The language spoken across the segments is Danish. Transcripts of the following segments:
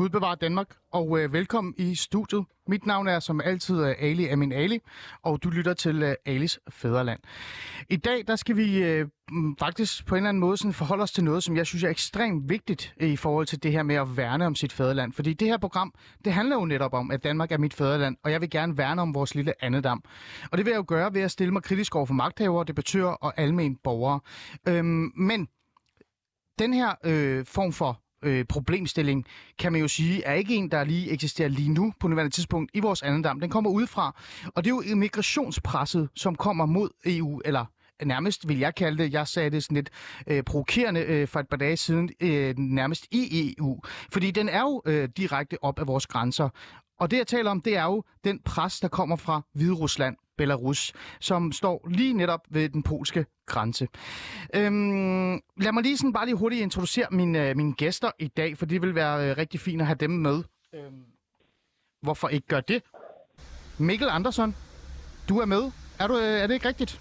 Gud bevarer Danmark, og øh, velkommen i studiet. Mit navn er som altid øh, Ali Amin Ali, og du lytter til øh, Alis Fæderland. I dag der skal vi øh, mm, faktisk på en eller anden måde sådan forholde os til noget, som jeg synes er ekstremt vigtigt i forhold til det her med at værne om sit fædreland. Fordi det her program, det handler jo netop om, at Danmark er mit fædreland, og jeg vil gerne værne om vores lille andedam. Og det vil jeg jo gøre ved at stille mig kritisk over for magthavere, debattører og almen borgere. Øhm, men den her øh, form for øh, problemstilling, kan man jo sige, er ikke en, der lige eksisterer lige nu på nuværende tidspunkt i vores andendam. Den kommer udefra, og det er jo immigrationspresset, som kommer mod EU, eller nærmest vil jeg kalde det, jeg sagde det sådan lidt øh, provokerende øh, for et par dage siden, øh, nærmest i EU. Fordi den er jo øh, direkte op af vores grænser. Og det jeg taler om, det er jo den pres, der kommer fra Hvide Rusland, Belarus, som står lige netop ved den polske grænse. Øhm, lad mig lige sådan bare lige hurtigt introducere mine, øh, mine gæster i dag, for det vil være øh, rigtig fint at have dem med. Øhm, hvorfor ikke gøre det? Mikkel Andersson, du er med. Er, du, øh, er det ikke rigtigt?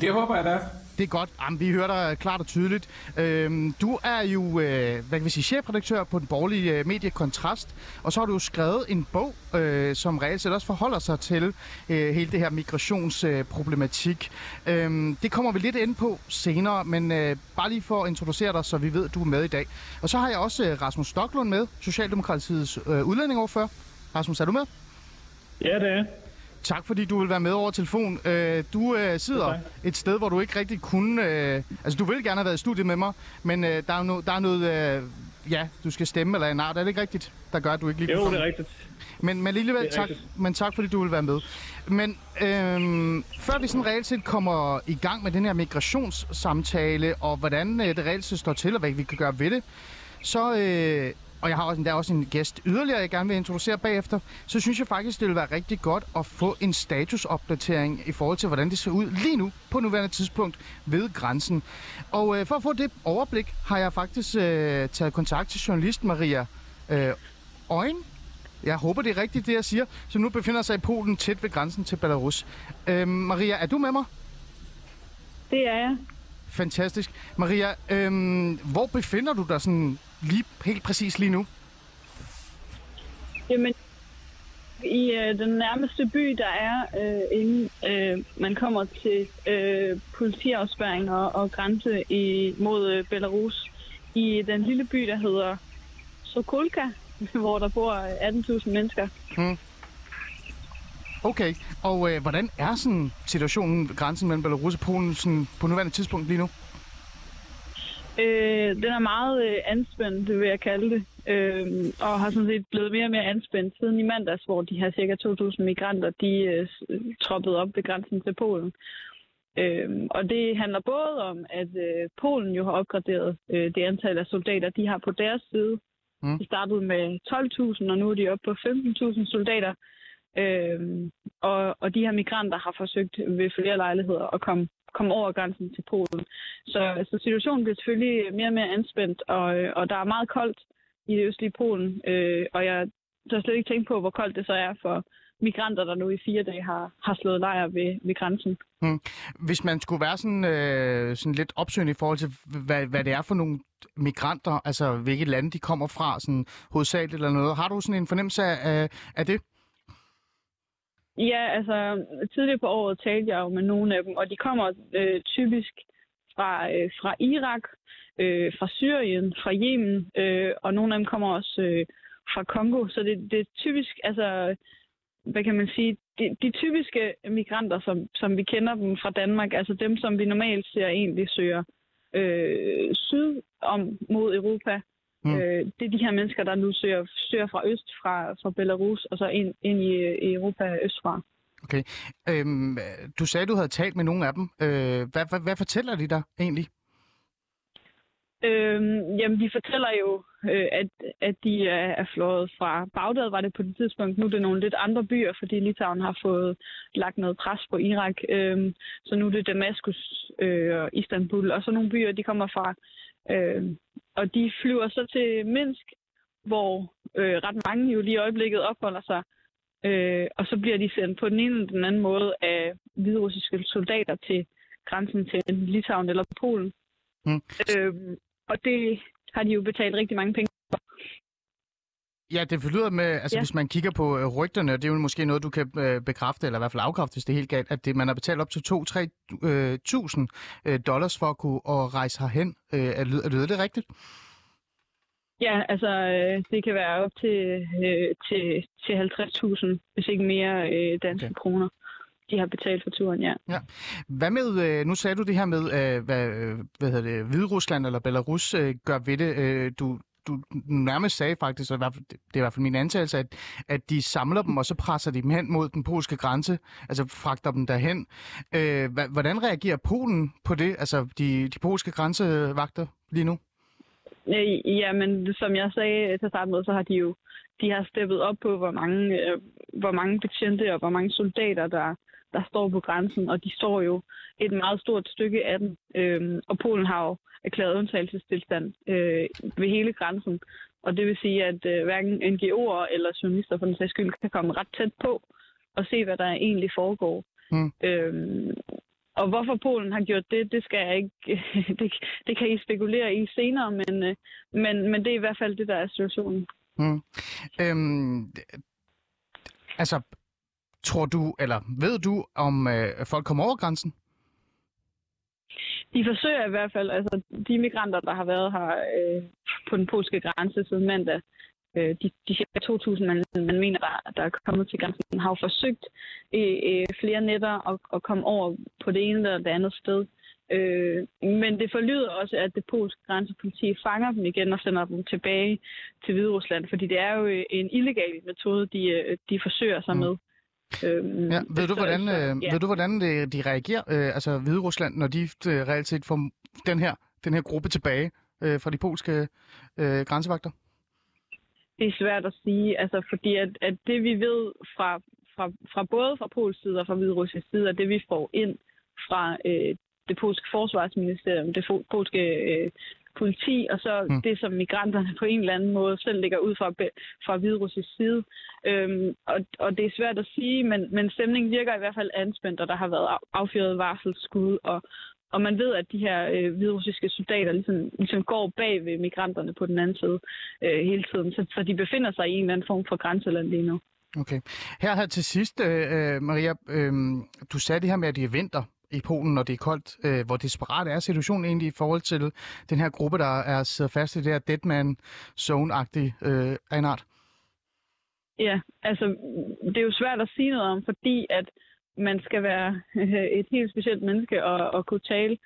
Det håber jeg da. Det er godt. Jamen, vi hører dig klart og tydeligt. Øhm, du er jo øh, hvad kan vi sige, chefredaktør på den borgerlige øh, medie Kontrast, og så har du jo skrevet en bog, øh, som reelt set også forholder sig til øh, hele det her migrationsproblematik. Øh, øhm, det kommer vi lidt ind på senere, men øh, bare lige for at introducere dig, så vi ved, at du er med i dag. Og så har jeg også øh, Rasmus Stoklund med, Socialdemokratiets øh, udlændingoverfører. Rasmus, er du med? Ja, det er. Tak fordi du vil være med over telefon. Øh, du øh, sidder Okay. et sted, hvor du ikke rigtig kunne... Øh, altså, du vil gerne have været i studiet med mig, men øh, der, er no, der er noget... Øh, ja, du skal stemme eller en art. Er det ikke rigtigt, der gør, at du ikke lige Jo, det er rigtigt. Men, men alligevel, tak, rigtigt. men tak fordi du vil være med. Men øhm, før vi sådan reelt set kommer i gang med den her migrationssamtale, og hvordan øh, det reelt set står til, og hvad vi kan gøre ved det, så, øh, og jeg har også, er også en gæst yderligere, jeg gerne vil introducere bagefter, så synes jeg faktisk, det vil være rigtig godt at få en statusopdatering i forhold til, hvordan det ser ud lige nu på nuværende tidspunkt ved grænsen. Og øh, for at få det overblik, har jeg faktisk øh, taget kontakt til journalist Maria øh, Øjen, jeg håber, det er rigtigt, det jeg siger, som nu befinder sig i Polen tæt ved grænsen til Belarus. Øhm, Maria, er du med mig? Det er jeg. Fantastisk. Maria, øhm, hvor befinder du dig sådan lige, helt præcis lige nu? Jamen, i øh, den nærmeste by, der er, øh, inden øh, man kommer til øh, politiafspæring og, og grænse i, mod øh, Belarus, i den lille by, der hedder Sokolka, hvor der bor øh, 18.000 mennesker. Okay, og øh, hvordan er sådan situationen ved grænsen mellem Belarus og Polen sådan på nuværende tidspunkt lige nu? Øh, den er meget øh, anspændt, det vil jeg kalde det, øh, og har sådan set blevet mere og mere anspændt siden i mandags, hvor de her cirka 2.000 migranter, de øh, troppede op ved grænsen til Polen. Øh, og det handler både om, at øh, Polen jo har opgraderet øh, det antal af soldater, de har på deres side. Mm. De startede med 12.000, og nu er de oppe på 15.000 soldater. Øh, og, og de her migranter har forsøgt ved flere lejligheder at komme, komme over grænsen til Polen. Så, så situationen bliver selvfølgelig mere og mere anspændt, og, og der er meget koldt i det østlige Polen. Øh, og jeg tør slet ikke tænke på, hvor koldt det så er for migranter, der nu i fire dage har, har slået lejr ved, ved grænsen. Hmm. Hvis man skulle være sådan, øh, sådan lidt opsøgende i forhold til, hvad, hvad det er for nogle migranter, altså hvilke lande de kommer fra, sådan hovedsageligt eller noget. Har du sådan en fornemmelse af, af, af det? Ja, altså tidligere på året talte jeg jo med nogle af dem, og de kommer øh, typisk fra, øh, fra Irak, øh, fra Syrien, fra Yemen, øh, og nogle af dem kommer også øh, fra Kongo. Så det, det er typisk, altså, hvad kan man sige, de, de typiske migranter, som, som vi kender dem fra Danmark, altså dem, som vi normalt ser egentlig søger øh, syd om mod Europa, Mm. øh, det er de her mennesker, der nu søger, søger fra øst, fra, fra Belarus, og så ind, ind i, i Europa østfra. Okay. Øhm, du sagde, du havde talt med nogle af dem. Øh, hvad, hvad, hvad fortæller de dig egentlig? Øhm, jamen, de fortæller jo, øh, at, at de er, er flået fra Bagdad, var det på det tidspunkt. Nu er det nogle lidt andre byer, fordi Litauen har fået lagt noget pres på Irak. Øhm, så nu er det Damaskus øh, og Istanbul, og så nogle byer, de kommer fra. Øhm, og de flyver så til Minsk, hvor øh, ret mange jo lige i øjeblikket opholder sig. øh, og så bliver de sendt på den ene eller den anden måde af hviderussiske soldater til grænsen til Litauen eller Polen. Mm. Øhm, og det har de jo betalt rigtig mange penge for. Ja, det forlyder med, altså ja. Ja. hvis man kigger på øh, rygterne, det er jo måske noget, du kan øh, bekræfte, eller i hvert fald afkræfte, hvis det er helt galt, at det, man har betalt op til 2-3 øh, tusind øh, dollars for at kunne at rejse herhen. Øh, er, lyder, er lyder det rigtigt? Ja, altså øh, det kan være op til, øh, til, til 50.000, hvis ikke mere øh, danske Okay. kroner, de har betalt for turen, ja. Hvad med, nu sagde du det her med, hvad, hvad hedder det, Hvide Rusland eller Belarus gør ved det. Du, du nærmest sagde faktisk, og i hvert fald, det er i hvert fald min antagelse, at, at de samler dem, og så presser de dem hen mod den polske grænse, altså fragter dem derhen. Øh, hvordan reagerer Polen på det, altså de, de polske grænsevagter lige nu? Øh, Ja, men som jeg sagde til starten med, så har de jo de har steppet op på, hvor mange, øh, hvor mange betjente og hvor mange soldater, der, der står på grænsen, og de står jo et meget stort stykke af den. Øhm, og Polen har jo erklæret undtagelsestilstand øh, ved hele grænsen, og det vil sige, at øh, hverken NGO'er eller journalister for den sags skyld kan komme ret tæt på og se, hvad der egentlig foregår. Mm. Øhm, og hvorfor Polen har gjort det, det skal jeg ikke, det, det kan I spekulere i senere, men, øh, men, men det er i hvert fald det, der er situationen. Mm. Øhm, altså, tror du, eller ved du, om øh, folk kommer over grænsen? De forsøger i hvert fald, altså de migranter, der har været her øh, på den polske grænse siden mandag, øh, de, de cirka 2.000, man, man mener, der, der er kommet til grænsen, har jo forsøgt øh, øh, flere nætter at, at komme over på det ene eller det andet sted. Øh, men det forlyder også, at det polske grænsepoliti fanger dem igen og sender dem tilbage til Hviderusland, fordi det er jo en illegal metode, de, øh, de forsøger sig Mm. med. Øhm, Ja, ved, du, hvordan, så- øh, ja. ved du, hvordan de, de reagerer, øh, altså Hvide Rusland, når de øh, reelt set får den her, den her gruppe tilbage øh, fra de polske øh, grænsevagter? Det er svært at sige, altså fordi at, at det vi ved fra, fra, fra både fra Pols side og fra Hviderussisk side, og det vi får ind fra øh, det polske forsvarsministerium, det polske øh, politi, og så Mm. det, som migranterne på en eller anden måde selv ligger ud fra, fra Hviderussisk side. Øhm, og, og det er svært at sige, men, men stemningen virker i hvert fald anspændt, og der har været af- affyret varselsskud, og, og man ved, at de her øh, hviderussiske soldater ligesom, ligesom går bag ved migranterne på den anden side øh, hele tiden. Så, så de befinder sig i en eller anden form for grænseland lige nu. Okay. Her, her til sidst, øh, øh, Maria, øh, du sagde det her med, at det er vinter i Polen, når det er koldt. Øh, hvor desperat er situationen egentlig i forhold til den her gruppe, der er sidder fast i det her deadman zone-agtige øh, af en art? Ja, altså det er jo svært at sige noget om, fordi at man skal være et helt specielt menneske og, og kunne tale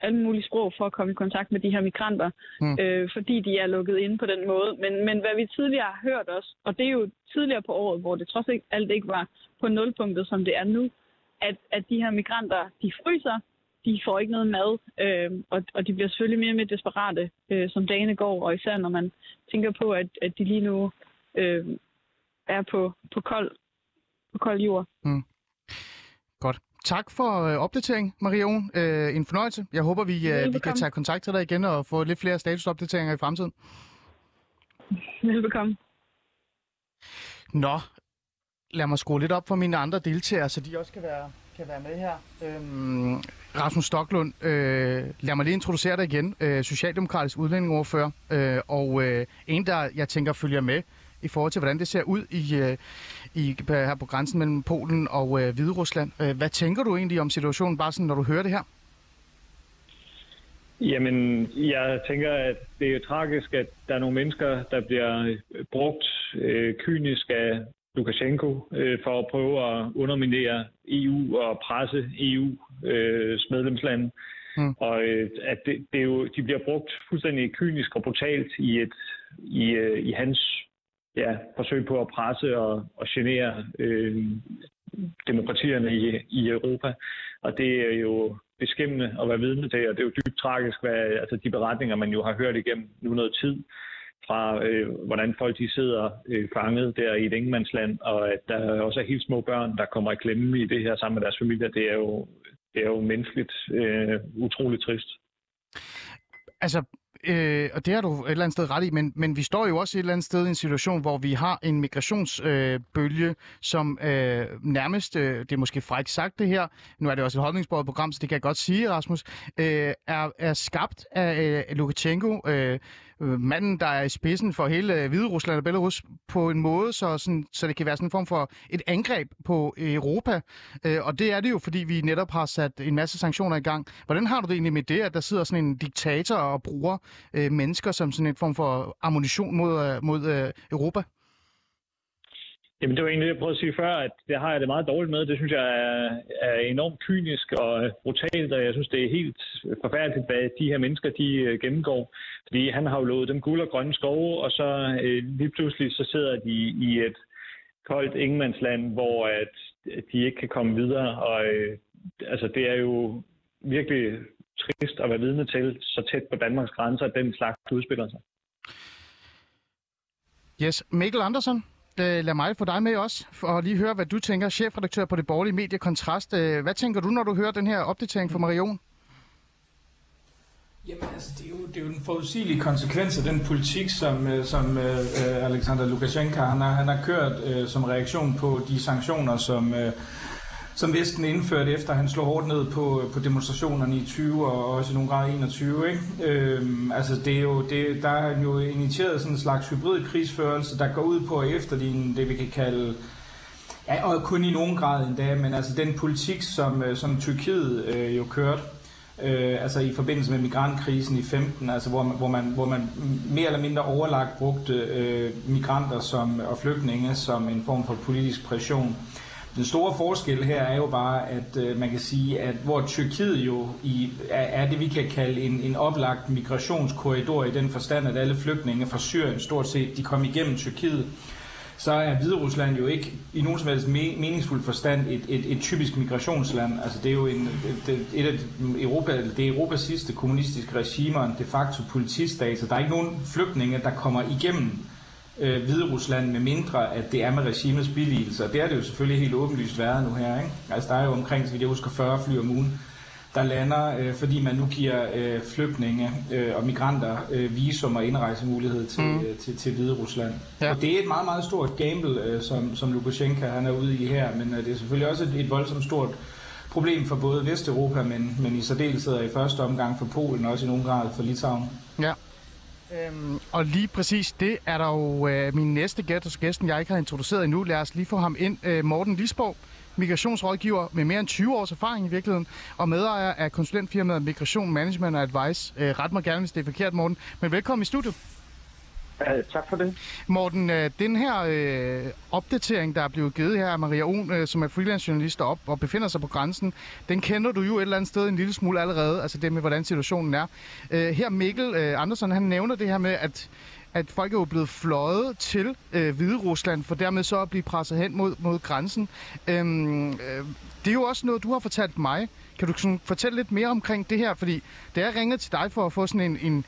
alle mulige sprog for at komme i kontakt med de her migranter, mm. øh, fordi de er lukket inde på den måde. Men, men hvad vi tidligere har hørt også, og det er jo tidligere på året, hvor det trods alt ikke var på nulpunktet, som det er nu, at, at de her migranter, de fryser, de får ikke noget mad, øh, og, og de bliver selvfølgelig mere og mere desperate, øh, som dagene går, og især når man tænker på, at, at de lige nu øh, er på, på, kold, på kold jord. Godt. Tak for øh, opdatering, Marion. Øh, en fornøjelse. Jeg håber, vi, øh, vi kan tage kontakt til dig igen og få lidt flere statusopdateringer i fremtiden. Velbekomme. Nå, lad mig skrue lidt op for mine andre deltagere, så de også kan være, kan være med her. Øhm, Rasmus Stoklund, øh, lad mig lige introducere dig igen. Øh, Socialdemokratisk udlændingeordfører, øh, og øh, en, der jeg tænker følger med i forhold til, hvordan det ser ud i, øh, i, her på grænsen mellem Polen og øh, Hvide Rusland. Øh, hvad tænker du egentlig om situationen, bare sådan, når du hører det her? Jamen, jeg tænker, at det er jo tragisk, at der er nogle mennesker, der bliver brugt øh, kynisk af Lukashenko øh, for at prøve at underminere EU og presse EU's øh, medlemslande. Mm. Og øh, at det, det er jo, de bliver brugt fuldstændig kynisk og brutalt i, et, i, øh, i hans ja, forsøg på at presse og, og genere øh, demokratierne i, i Europa. Og det er jo beskæmmende at være vidne til, og det er jo dybt tragisk, hvad, altså de beretninger, man jo har hørt igennem nu noget tid, fra øh, hvordan folk de sidder øh, fanget der i et ingemandsland, og at der også er helt små børn, der kommer i klemme i det her sammen med deres familier, det er jo, det er jo menneskeligt øh, utroligt trist. Altså, øh, og det har du et eller andet sted ret i, men, men vi står jo også et eller andet sted i en situation, hvor vi har en migrationsbølge, øh, som øh, nærmest, øh, det er måske frækt sagt det her, nu er det også et holdningsbordet program, så det kan jeg godt sige, Rasmus, øh, er, er skabt af øh, Lukashenko, øh, øh, manden, der er i spidsen for hele øh, Hvide Rusland og Belarus, på en måde, så, sådan, så det kan være sådan en form for et angreb på Europa. Øh, og det er det jo, fordi vi netop har sat en masse sanktioner i gang. Hvordan har du det egentlig med det, at der sidder sådan en diktator og bruger øh, mennesker som sådan en form for ammunition mod, øh, mod øh, Europa? Jamen det var egentlig det, jeg prøvede at sige før, at det har jeg det meget dårligt med. Det synes jeg er, er enormt kynisk og brutalt, og jeg synes, det er helt forfærdeligt, hvad de her mennesker de øh, gennemgår. Fordi han har jo lovet dem guld og grønne skove, og så øh, lige pludselig så sidder de i et koldt ingenmandsland, hvor at øh, de ikke kan komme videre. Og øh, altså det er jo virkelig trist at være vidne til så tæt på Danmarks grænser, at den slags udspiller sig. Yes, Mikkel Andersen, øh, lad mig få dig med også, for lige høre, hvad du tænker, chefredaktør på det borgerlige medie Kontrast. Øh, hvad tænker du, når du hører den her opdatering fra Marion? Jamen altså, det er jo, det er jo den forudsigelige konsekvens af den politik, som, øh, som øh, øh Alexander Lukashenko han har, han har kørt øh, som reaktion på de sanktioner, som, øh, som Vesten indførte efter han slog hårdt ned på, øh, på demonstrationerne i 20 og også i nogle grad 21. Ikke? Øhm, altså det er jo, det, der er jo initieret sådan en slags hybrid krigsførelse, der går ud på efter det vi kan kalde Ja, og kun i nogen grad endda, men altså den politik, som, øh, som Tyrkiet øh, jo kørte, øh, altså i forbindelse med migrantkrisen i 15, altså hvor man, hvor man, hvor man mere eller mindre overlagt brugte øh, migranter som, og flygtninge som en form for politisk pression. Den store forskel her er jo bare, at øh, man kan sige, at hvor Tyrkiet jo i, er, er det, vi kan kalde en, en oplagt migrationskorridor i den forstand, at alle flygtninge fra Syrien stort set, de kom igennem Tyrkiet, så er Hviderusland jo ikke i nogen som helst meningsfuld forstand et, et, et typisk migrationsland. Altså det er jo en, et, et af Europa, det er Europas sidste kommunistiske regimer, en de facto politistat, så der er ikke nogen flygtninge, der kommer igennem øh, Hvide Rusland, med mindre at det er med regimets billigelse. Og det er det jo selvfølgelig helt åbenlyst været nu her. Ikke? Altså der er jo omkring, så vidt jeg husker, 40 fly om ugen, der lander, øh, fordi man nu giver øh, flygtninge øh, og migranter øh, visum og indrejsemulighed til, mm. øh, til, til Hvide Rusland. Ja. Og det er et meget, meget stort gamble, øh, som, som Lukashenko han er ude i her, men øh, det er selvfølgelig også et, et voldsomt stort problem for både Vesteuropa, men, men i særdeleshed i første omgang for Polen, og også i nogen grad for Litauen. Ja. Øhm, og lige præcis det er der jo øh, min næste gæst hos gæsten, jeg ikke har introduceret endnu. Lad os lige få ham ind. Øh, Morten Lisborg, migrationsrådgiver med mere end 20 års erfaring i virkeligheden, og medejer af konsulentfirmaet Migration Management Advice. Øh, ret mig gerne, hvis det er forkert, Morten. Men velkommen i studiet. Uh, tak for det. Morten, uh, den her uh, opdatering, der er blevet givet her af Maria Ohm, øh, som er freelance journalist op og befinder sig på grænsen, den kender du jo et eller andet sted en lille smule allerede, altså det med, hvordan situationen er. Øh, her Mikkel øh, Andersen, han nævner det her med, at at folk er jo blevet fløjet til øh, Hvide Rusland, for dermed så at blive presset hen mod, mod grænsen. Øhm, øh, det er jo også noget, du har fortalt mig. Kan du sådan fortælle lidt mere omkring det her? Fordi da jeg ringede til dig for at få sådan en, en,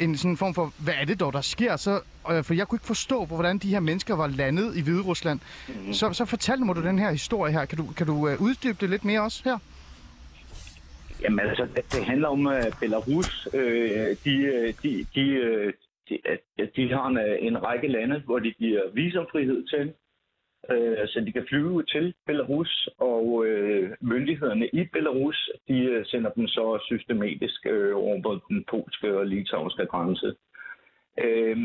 en sådan form for, hvad er det dog, der sker? Så, øh, for jeg kunne ikke forstå, hvordan de her mennesker var landet i Hvide Rusland. Mm-hmm. Så, så fortæl mig du den her historie her. Kan du, kan du øh, uddybe det lidt mere også her? Jamen altså, det, det handler om uh, Belarus. Øh, de, øh, de, de, de, at de har en, en række lande, hvor de giver visumfrihed til, øh, så de kan flyve til Belarus, og øh, myndighederne i Belarus, de øh, sender dem så systematisk øh, over den polske og litauiske grænse. Øh,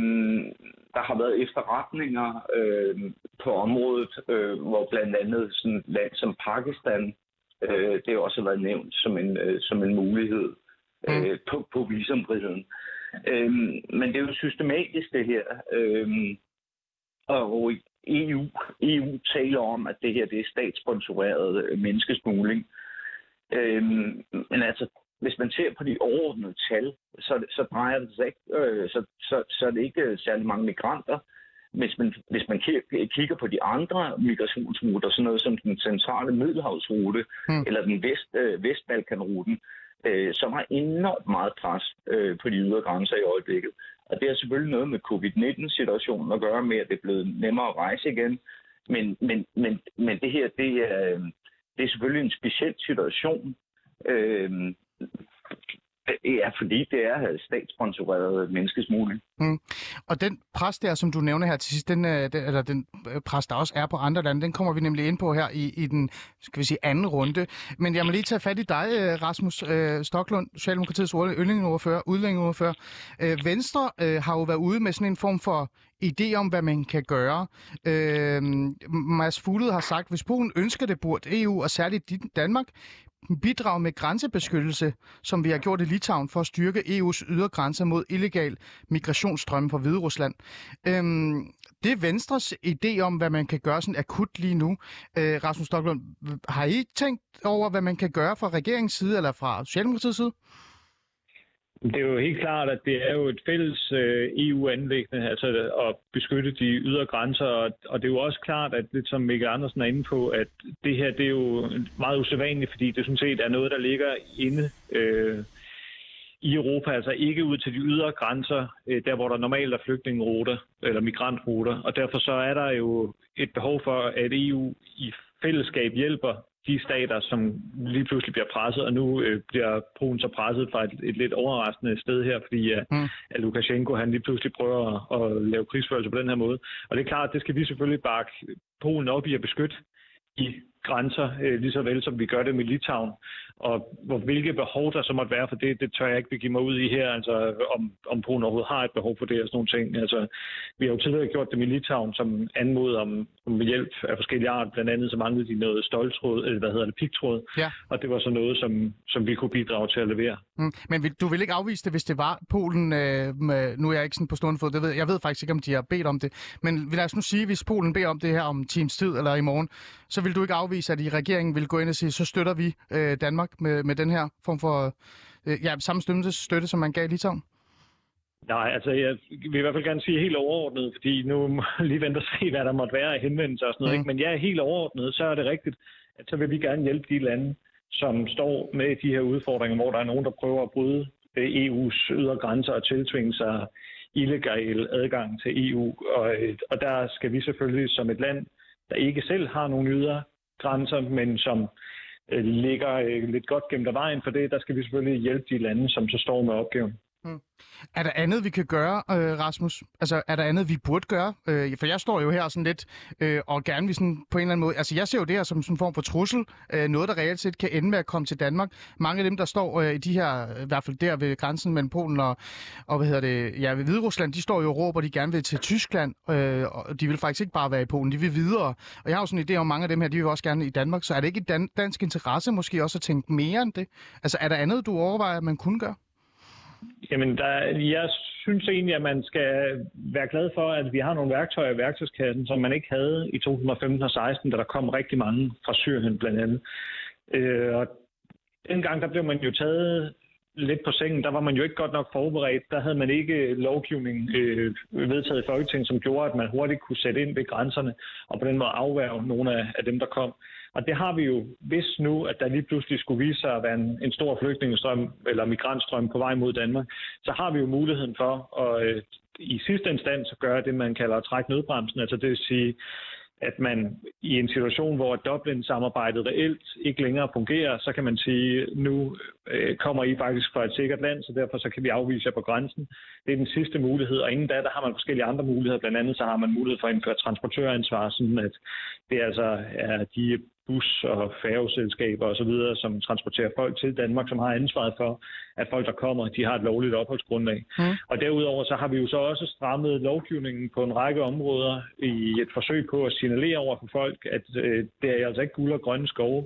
der har været efterretninger øh, på området, øh, hvor blandt andet sådan et land som Pakistan, øh, det har også været nævnt som en, øh, som en mulighed mm. øh, på, på visumfriheden. Øhm, men det er jo systematisk det her. Øhm, og EU, EU taler om, at det her det er statssponsoreret øh, menneskesmugling. Øhm, men altså, hvis man ser på de overordnede tal, så, så drejer det sig ikke, øh, så, så, så er det ikke særlig mange migranter. Hvis man, hvis man kigger på de andre migrationsruter, sådan noget som den centrale Middelhavsrute mm. eller den vest, øh, Vestbalkanruten, øh, som har enormt meget pres øh, på de ydre grænser i øjeblikket. Og det har selvfølgelig noget med covid-19-situationen at gøre med, at det er blevet nemmere at rejse igen. Men, men, men, men det her, det er, øh, det er selvfølgelig en speciel situation. Øh, Ja, fordi det er statssponsoreret menneskesmugling. Mm. Og den pres der, som du nævner her til sidst, den, øh, den, eller den øh, pres, der også er på andre lande, den kommer vi nemlig ind på her i, i den skal vi sige, anden runde. Men jeg må lige tage fat i dig, øh, Rasmus øh, Stoklund, Socialdemokratiets ordfører, udlændingeordfører. Øh, Venstre øh, har jo været ude med sådan en form for idé om, hvad man kan gøre. Øh, Mads Fuglede har sagt, hvis Polen ønsker det, burde EU og særligt Danmark bidrage med grænsebeskyttelse, som vi har gjort i Litauen for at styrke EU's ydre grænser mod illegal migrationsstrømme fra Hvide Rusland. Øhm, det er Venstres idé om, hvad man kan gøre sådan akut lige nu. Øh, Rasmus Stocklund, har I tænkt over, hvad man kan gøre fra regeringens side eller fra Socialdemokratiets side? Det er jo helt klart, at det er jo et fælles øh, EU-anlæggende, altså at beskytte de ydre grænser, og det er jo også klart, at lidt som Mikkel Andersen er inde på, at det her det er jo meget usædvanligt, fordi det sådan set er noget, der ligger inde øh, i Europa, altså ikke ud til de ydre grænser, øh, der hvor der normalt er flygtningeruter eller migrantruter, og derfor så er der jo et behov for, at EU i fællesskab hjælper de stater, som lige pludselig bliver presset, og nu øh, bliver Polen så presset fra et, et lidt overraskende sted her, fordi at, mm. at Lukashenko han lige pludselig prøver at, at lave krigsførelse på den her måde. Og det er klart, det skal vi selvfølgelig bakke Polen op i at beskytte i grænser, øh, lige så vel som vi gør det med Litauen. Og hvor, hvilke behov der så måtte være for det, det tør jeg ikke begive mig ud i her, altså om, om Polen overhovedet har et behov for det og sådan nogle ting. Altså, vi har jo tidligere gjort det med Litauen, som anmod om, om hjælp af forskellige art. Blandt andet så manglede de noget stoltråd, eller hvad hedder det, pigtråd. Ja. Og det var så noget, som, som vi kunne bidrage til at levere. Mm. Men du vil ikke afvise det, hvis det var Polen, øh, med, nu er jeg ikke sådan på stående fod, det ved, jeg ved faktisk ikke, om de har bedt om det, men lad os nu sige, hvis Polen beder om det her om times tid eller i morgen, så vil du ikke afvise, at i regeringen vil gå ind og sige, så støtter vi øh, Danmark med, med den her form for øh, ja, samme støtte, støtte, som man gav Litauen? Nej, altså jeg vil i hvert fald gerne sige helt overordnet, fordi nu må lige vente og se, hvad der måtte være af henvendelser og sådan noget. Mm. Ikke? Men ja, helt overordnet, så er det rigtigt, at så vil vi gerne hjælpe de lande, som står med de her udfordringer, hvor der er nogen, der prøver at bryde øh, EU's ydre grænser og tiltvinge sig illegal adgang til EU. Og, øh, og der skal vi selvfølgelig som et land, der ikke selv har nogen ydre grænser, men som øh, ligger øh, lidt godt gemt af vejen for det, der skal vi selvfølgelig hjælpe de lande, som så står med opgaven. Mm. Er der andet, vi kan gøre, øh, Rasmus? Altså, er der andet, vi burde gøre? Øh, for jeg står jo her sådan lidt øh, og gerne vil sådan på en eller anden måde... Altså, jeg ser jo det her som sådan en form for trussel. Øh, noget, der reelt set kan ende med at komme til Danmark. Mange af dem, der står øh, i de her... I hvert fald der ved grænsen mellem Polen og, og hvad hedder det, ja, ved Hviderusland, de står jo og råber, de gerne vil til Tyskland. Øh, og de vil faktisk ikke bare være i Polen, de vil videre. Og jeg har jo sådan en idé om, mange af dem her, de vil også gerne i Danmark. Så er det ikke i dan- dansk interesse måske også at tænke mere end det? Altså, er der andet, du overvejer, at man kunne gøre? Jamen, der, jeg synes egentlig, at man skal være glad for, at vi har nogle værktøjer i værktøjskassen, som man ikke havde i 2015 og 16, da der kom rigtig mange fra Syrien blandt andet. Øh, og dengang der blev man jo taget lidt på sengen. Der var man jo ikke godt nok forberedt. Der havde man ikke øh, lovgivning øh, vedtaget i Folketinget, som gjorde, at man hurtigt kunne sætte ind ved grænserne og på den måde afværge nogle af, af dem, der kom. Og det har vi jo, hvis nu, at der lige pludselig skulle vise sig at være en, en stor flygtningestrøm eller migrantstrøm på vej mod Danmark, så har vi jo muligheden for at øh, i sidste instans at gøre det, man kalder at trække nødbremsen. Altså det vil sige, at man i en situation, hvor Dublin-samarbejdet reelt ikke længere fungerer, så kan man sige, nu øh, kommer I faktisk fra et sikkert land, så derfor så kan vi afvise jer på grænsen. Det er den sidste mulighed, og inden da, der har man forskellige andre muligheder. Blandt andet så har man mulighed for at indføre transportøransvar, sådan at det altså er de bus- og færgeselskaber osv., som transporterer folk til Danmark, som har ansvaret for, at folk, der kommer, de har et lovligt opholdsgrundlag. Mm. Og derudover så har vi jo så også strammet lovgivningen på en række områder i et forsøg på at signalere over for folk, at øh, det er altså ikke guld og grønne skove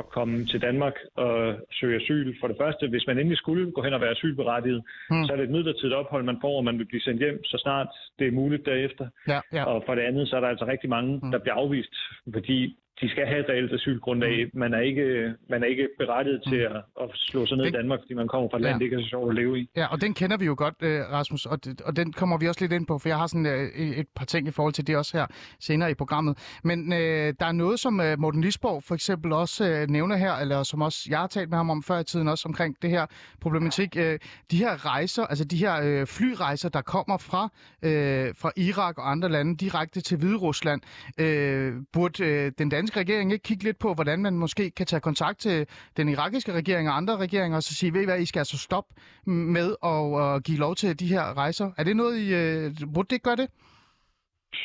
at komme til Danmark og søge asyl. For det første, hvis man endelig skulle gå hen og være asylberettiget, mm. så er det et midlertidigt ophold, man får, og man vil blive sendt hjem, så snart det er muligt derefter. Ja, ja. Og for det andet, så er der altså rigtig mange, mm. der bliver afvist, fordi de skal have et reelt asylgrundlag. Mm. Man er ikke, man er ikke berettiget mm. til at, at slå sig ned den, i Danmark, fordi man kommer fra et ja. land, det ikke er så sjovt at leve i. Ja, og den kender vi jo godt, øh, Rasmus, og, og den kommer vi også lidt ind på, for jeg har sådan øh, et par ting i forhold til det også her senere i programmet. Men øh, der er noget, som øh, Morten Lisborg for eksempel også øh, nævner her, eller som også jeg har talt med ham om før i tiden også omkring det her problematik. Øh, de her rejser, altså de her øh, flyrejser, der kommer fra, øh, fra Irak og andre lande direkte til Hvide Rusland, øh, burde øh, den danske danske regering ikke kigge lidt på, hvordan man måske kan tage kontakt til den irakiske regering og andre regeringer, og så sige, ved I hvad, I skal altså stoppe med at, at give lov til de her rejser? Er det noget, I... Øh, burde det ikke gøre det?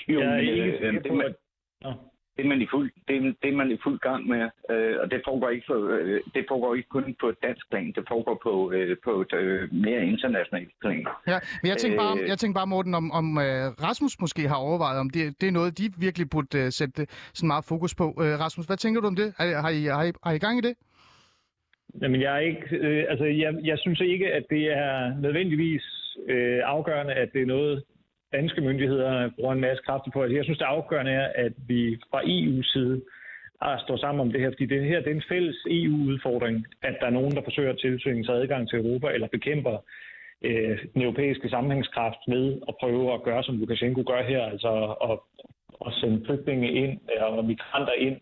Jo, Jeg er ikke øh, sikker det, man. Det, er man i fuld, det, er- det er man i fuld gang med, øh, og det foregår, ikke for, øh, det foregår ikke kun på et dansk plan, det foregår på, øh, på et øh, mere internationalt plan. Ja, men jeg tænker bare, Øh. jeg tænker bare Morten, om, om uh, Rasmus måske har overvejet, om det, det er noget, de virkelig burde uh, sætte sådan meget fokus på. Uh, Rasmus, hvad tænker du om det? Har, har, I, har, I, har I gang i det? Jamen, jeg er ikke, øh, altså, jeg, jeg synes ikke, at det er nødvendigvis øh, afgørende, at det er noget, danske myndigheder bruger en masse kræfter på. Altså, jeg synes, det afgørende er, at vi fra EU's side ah, står sammen om det her, fordi det her det er en fælles EU-udfordring, at der er nogen, der forsøger at tilsynge sig adgang til Europa, eller bekæmper øh, den europæiske sammenhængskraft ved at prøve at gøre, som Lukashenko gør her, altså at, at sende flygtninge ind øh, og migranter ind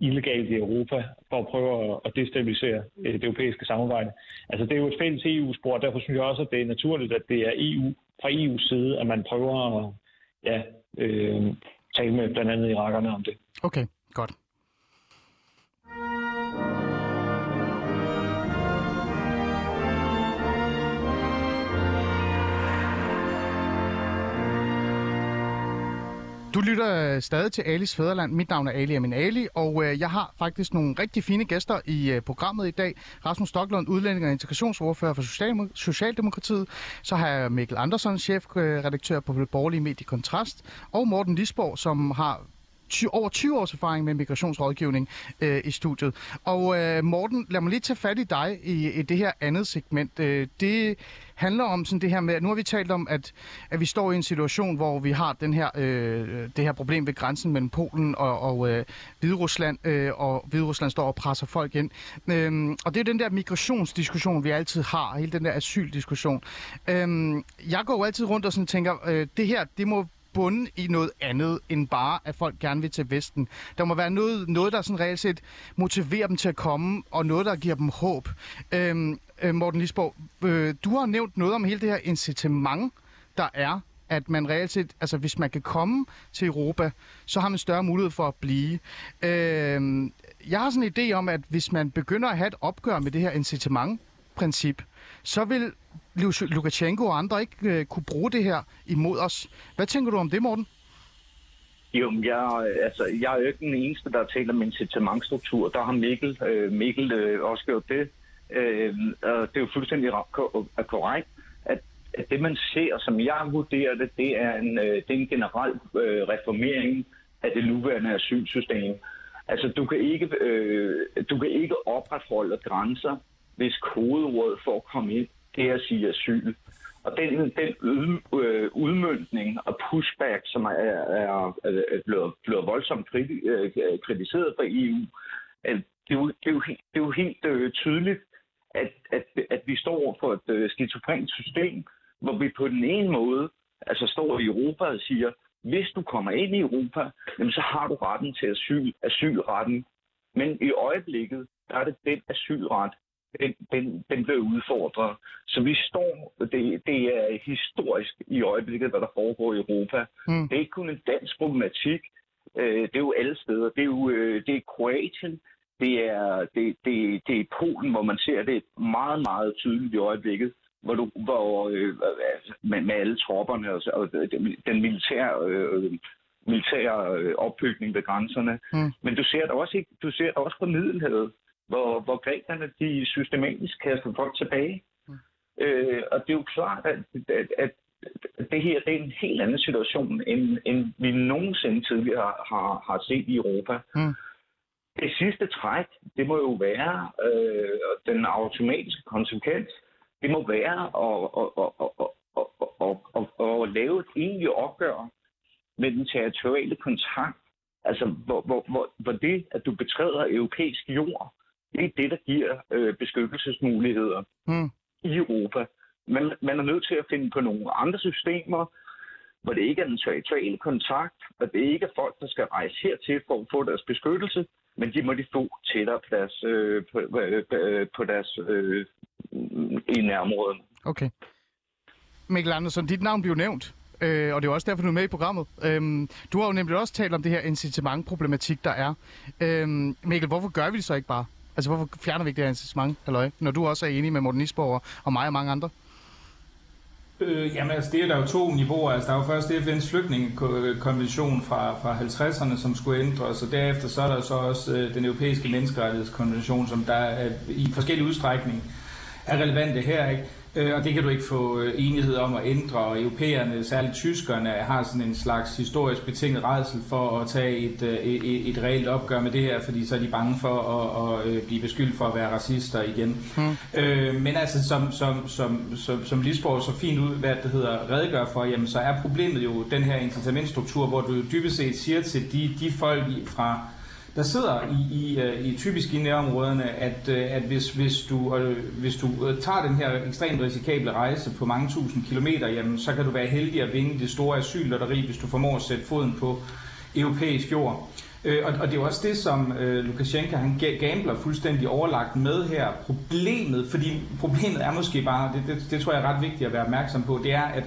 illegalt i Europa for at prøve at- destabilisere øh, det europæiske samarbejde. Altså det er jo et fælles EU-spor, og derfor synes jeg også, at det er naturligt, at det er EU fra EU's side, at man prøver at ja, øh, tale med blandt andet irakerne om det. Okay, godt. Du lytter øh, stadig til Alis Fæderland. Mit navn er Ali Amin Ali, og øh, jeg har faktisk nogle rigtig fine gæster i øh, programmet i dag. Rasmus Stocklund, udlænding og integrationsordfører for Socialdemokratiet. Så har jeg Mikkel Andersen, chefredaktør på det borgerlige medie Kontrast. Og Morten Lisborg, som har ty- over 20 års erfaring med migrationsrådgivning øh, i studiet. Og øh, Morten, lad mig lige tage fat i dig i, i det her andet segment. Øh, det handler om sådan det her med, nu har vi talt om, at, at vi står i en situation, hvor vi har den her, øh, det her problem ved grænsen mellem Polen og, og øh, Hviderusland, øh, og Hviderusland står og presser folk ind. Øh, og det er den der migrationsdiskussion, vi altid har, hele den der asyldiskussion. Øh, jeg går jo altid rundt og sådan tænker, øh, det her, det må bunde i noget andet, end bare, at folk gerne vil til Vesten. Der må være noget, noget der sådan reelt set motiverer dem til at komme, og noget, der giver dem håb. Øhm, øh, Morten Lisborg, øh, du har nævnt noget om hele det her incitament, der er, at man reelt set, altså hvis man kan komme til Europa, så har man større mulighed for at blive. Øhm, jeg har sådan en idé om, at hvis man begynder at have et opgør med det her incitament-princip, så vil Lukashenko og andre ikke øh, kunne bruge det her imod os. Hvad tænker du om det, Morten? Jo, men jeg, øh, altså, jeg er jo ikke den eneste, der taler om incitamentstruktur. Der har Mikkel, øh, Mikkel øh, også gjort det. Øh, og det er jo fuldstændig er korrekt, at, at det man ser, som jeg vurderer det, det er en, øh, det er en generel øh, reformering af det nuværende asylsystem. Altså, du kan ikke, øh, du kan ikke opretholde grænser, hvis kodeordet for at komme ind, det er at sige asyl. Og den, den øh, udmyndning og pushback, som er, er, er blevet, blevet voldsomt øh, kritiseret fra EU, det, er jo, det, er jo det er jo helt øh, tydeligt, at, at, at vi står over for et øh, skizofrent system, hvor vi på den ene måde altså står i Europa og siger, hvis du kommer ind i Europa, jamen, så har du retten til asyl, asylretten. Men i øjeblikket, der er det den asylret, den, den, den bliver udfordret. Så vi står, det, det er historisk i øjeblikket, hvad der foregår i Europa. Mm. Det er ikke kun en dansk problematik. Øh, det er jo alle steder. Det er jo øh, det er Kroatien, det er, det, det, det er Polen, hvor man ser det meget, meget tydeligt i øjeblikket, hvor, du, hvor øh, altså, med, med alle tropperne og, og den militære, øh, militære øh, opbygning ved grænserne. Mm. Men du ser det også, ikke, du ser det også på Middelhavet, hvor, hvor grækerne de systematisk kaster folk tilbage. Mm. Øh, og det er jo klart, at, at, at det her det er en helt anden situation, end, end vi nogensinde tidligere har, har, set i Europa. Mm. Det sidste træk, det må jo være øh, den automatiske konsekvens. Det må være at, at, at, at, at, at, at, at lave et egentligt opgør med den territoriale kontakt. Altså, hvor, hvor, hvor, hvor det, at du betræder europæisk jord, det er det, der giver øh, beskyttelsesmuligheder Mm. i Europa. Man, man er nødt til at finde på nogle andre systemer, hvor det ikke er den territoriale kontakt, og det ikke er folk, der skal rejse hertil for at få deres beskyttelse, men de må de få tættere på deres, øh, på, øh, på deres øh, i nærområderne. Okay. Mikkel Andersen, dit navn blev nævnt øh, og det er også derfor, du er med i programmet. Øhm, du har jo nemlig også talt om det her incitament-problematik, der er. Øhm, Mikkel, hvorfor gør vi det så ikke bare? Altså, hvorfor fjerner vi ikke det her incitament, halløj, når du også er enig med Morten Isborg og mig og mange andre? Øh, jamen altså, det er der jo to niveauer. Altså, der er jo først FN's flygtningekonvention fra, fra 50'erne, som skulle ændres, og derefter så er der så også øh, den europæiske menneskerettighedskonvention, som der er, i forskellige udstrækning er relevante her. Ikke? Øh, og det kan du ikke få øh, enighed om at ændre, og europæerne, særligt tyskerne, har sådan en slags historisk betinget redsel for at tage et, øh, et, et reelt opgør med det her, fordi så er de bange for at, at blive beskyldt for at være racister igen. Hmm. Øh, men altså, som, som, som, som, som Lisborg så fint ud, hvad det hedder, redegør for, jamen så er problemet jo den her incitamentstruktur, hvor du dybest set siger til de, de folk fra der sidder i, i, øh, i typisk i nærområderne, at, øh, at hvis, hvis, du, øh, hvis du tager den her ekstremt risikable rejse på mange tusind kilometer, jamen, så kan du være heldig at vinde det store asyllotteri, hvis du formår at sætte foden på europæisk jord. Og, og det er jo også det, som øh, Lukashenko han gambler fuldstændig overlagt med her. Problemet, fordi problemet er måske bare, det, det, det tror jeg er ret vigtigt at være opmærksom på, det er, at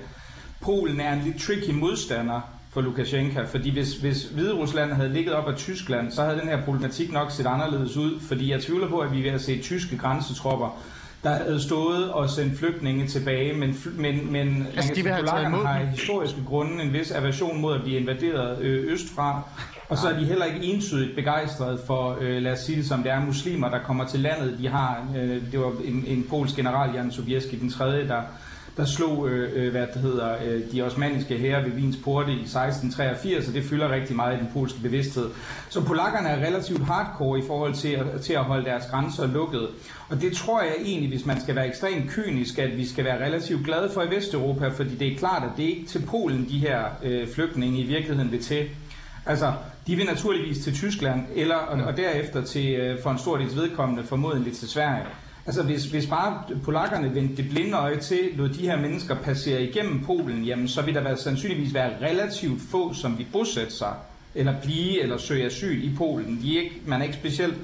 Polen er en lidt tricky modstander for Lukashenko, fordi hvis, hvis Hvide Rusland havde ligget op af Tyskland, så havde den her problematik nok set anderledes ud, fordi jeg tvivler på, at vi vil se tyske grænsetropper, der havde stået og sendt flygtninge tilbage, men, men, men altså, de polakkerne har historiske grunde en vis aversion mod at blive invaderet øh, østfra, og så er de heller ikke entydigt begejstrede for, øh, lad os sige det som det er, muslimer, der kommer til landet. De har, øh, det var en, en polsk general, Jan Sobieski, den tredje, der der slog øh, øh, hvad det hedder, øh, de osmaniske herrer ved Wiens porte i 1683, og det fylder rigtig meget i den polske bevidsthed. Så polakkerne er relativt hardcore i forhold til at, til at holde deres grænser lukket. Og det tror jeg egentlig, hvis man skal være ekstremt kynisk, at vi skal være relativt glade for i Vesteuropa, fordi det er klart, at det er ikke til Polen, de her øh, flygtninge i virkeligheden vil til. Altså, de vil naturligvis til Tyskland, eller, og, og derefter til, øh, for en stor dels vedkommende formodentlig til Sverige. Altså hvis, hvis bare polakkerne vendte det blinde øje til, lod de her mennesker passere igennem Polen, jamen så vil der være, sandsynligvis være relativt få, som vil bosætte sig, eller blive eller søge asyl i Polen. De er ikke, man er ikke specielt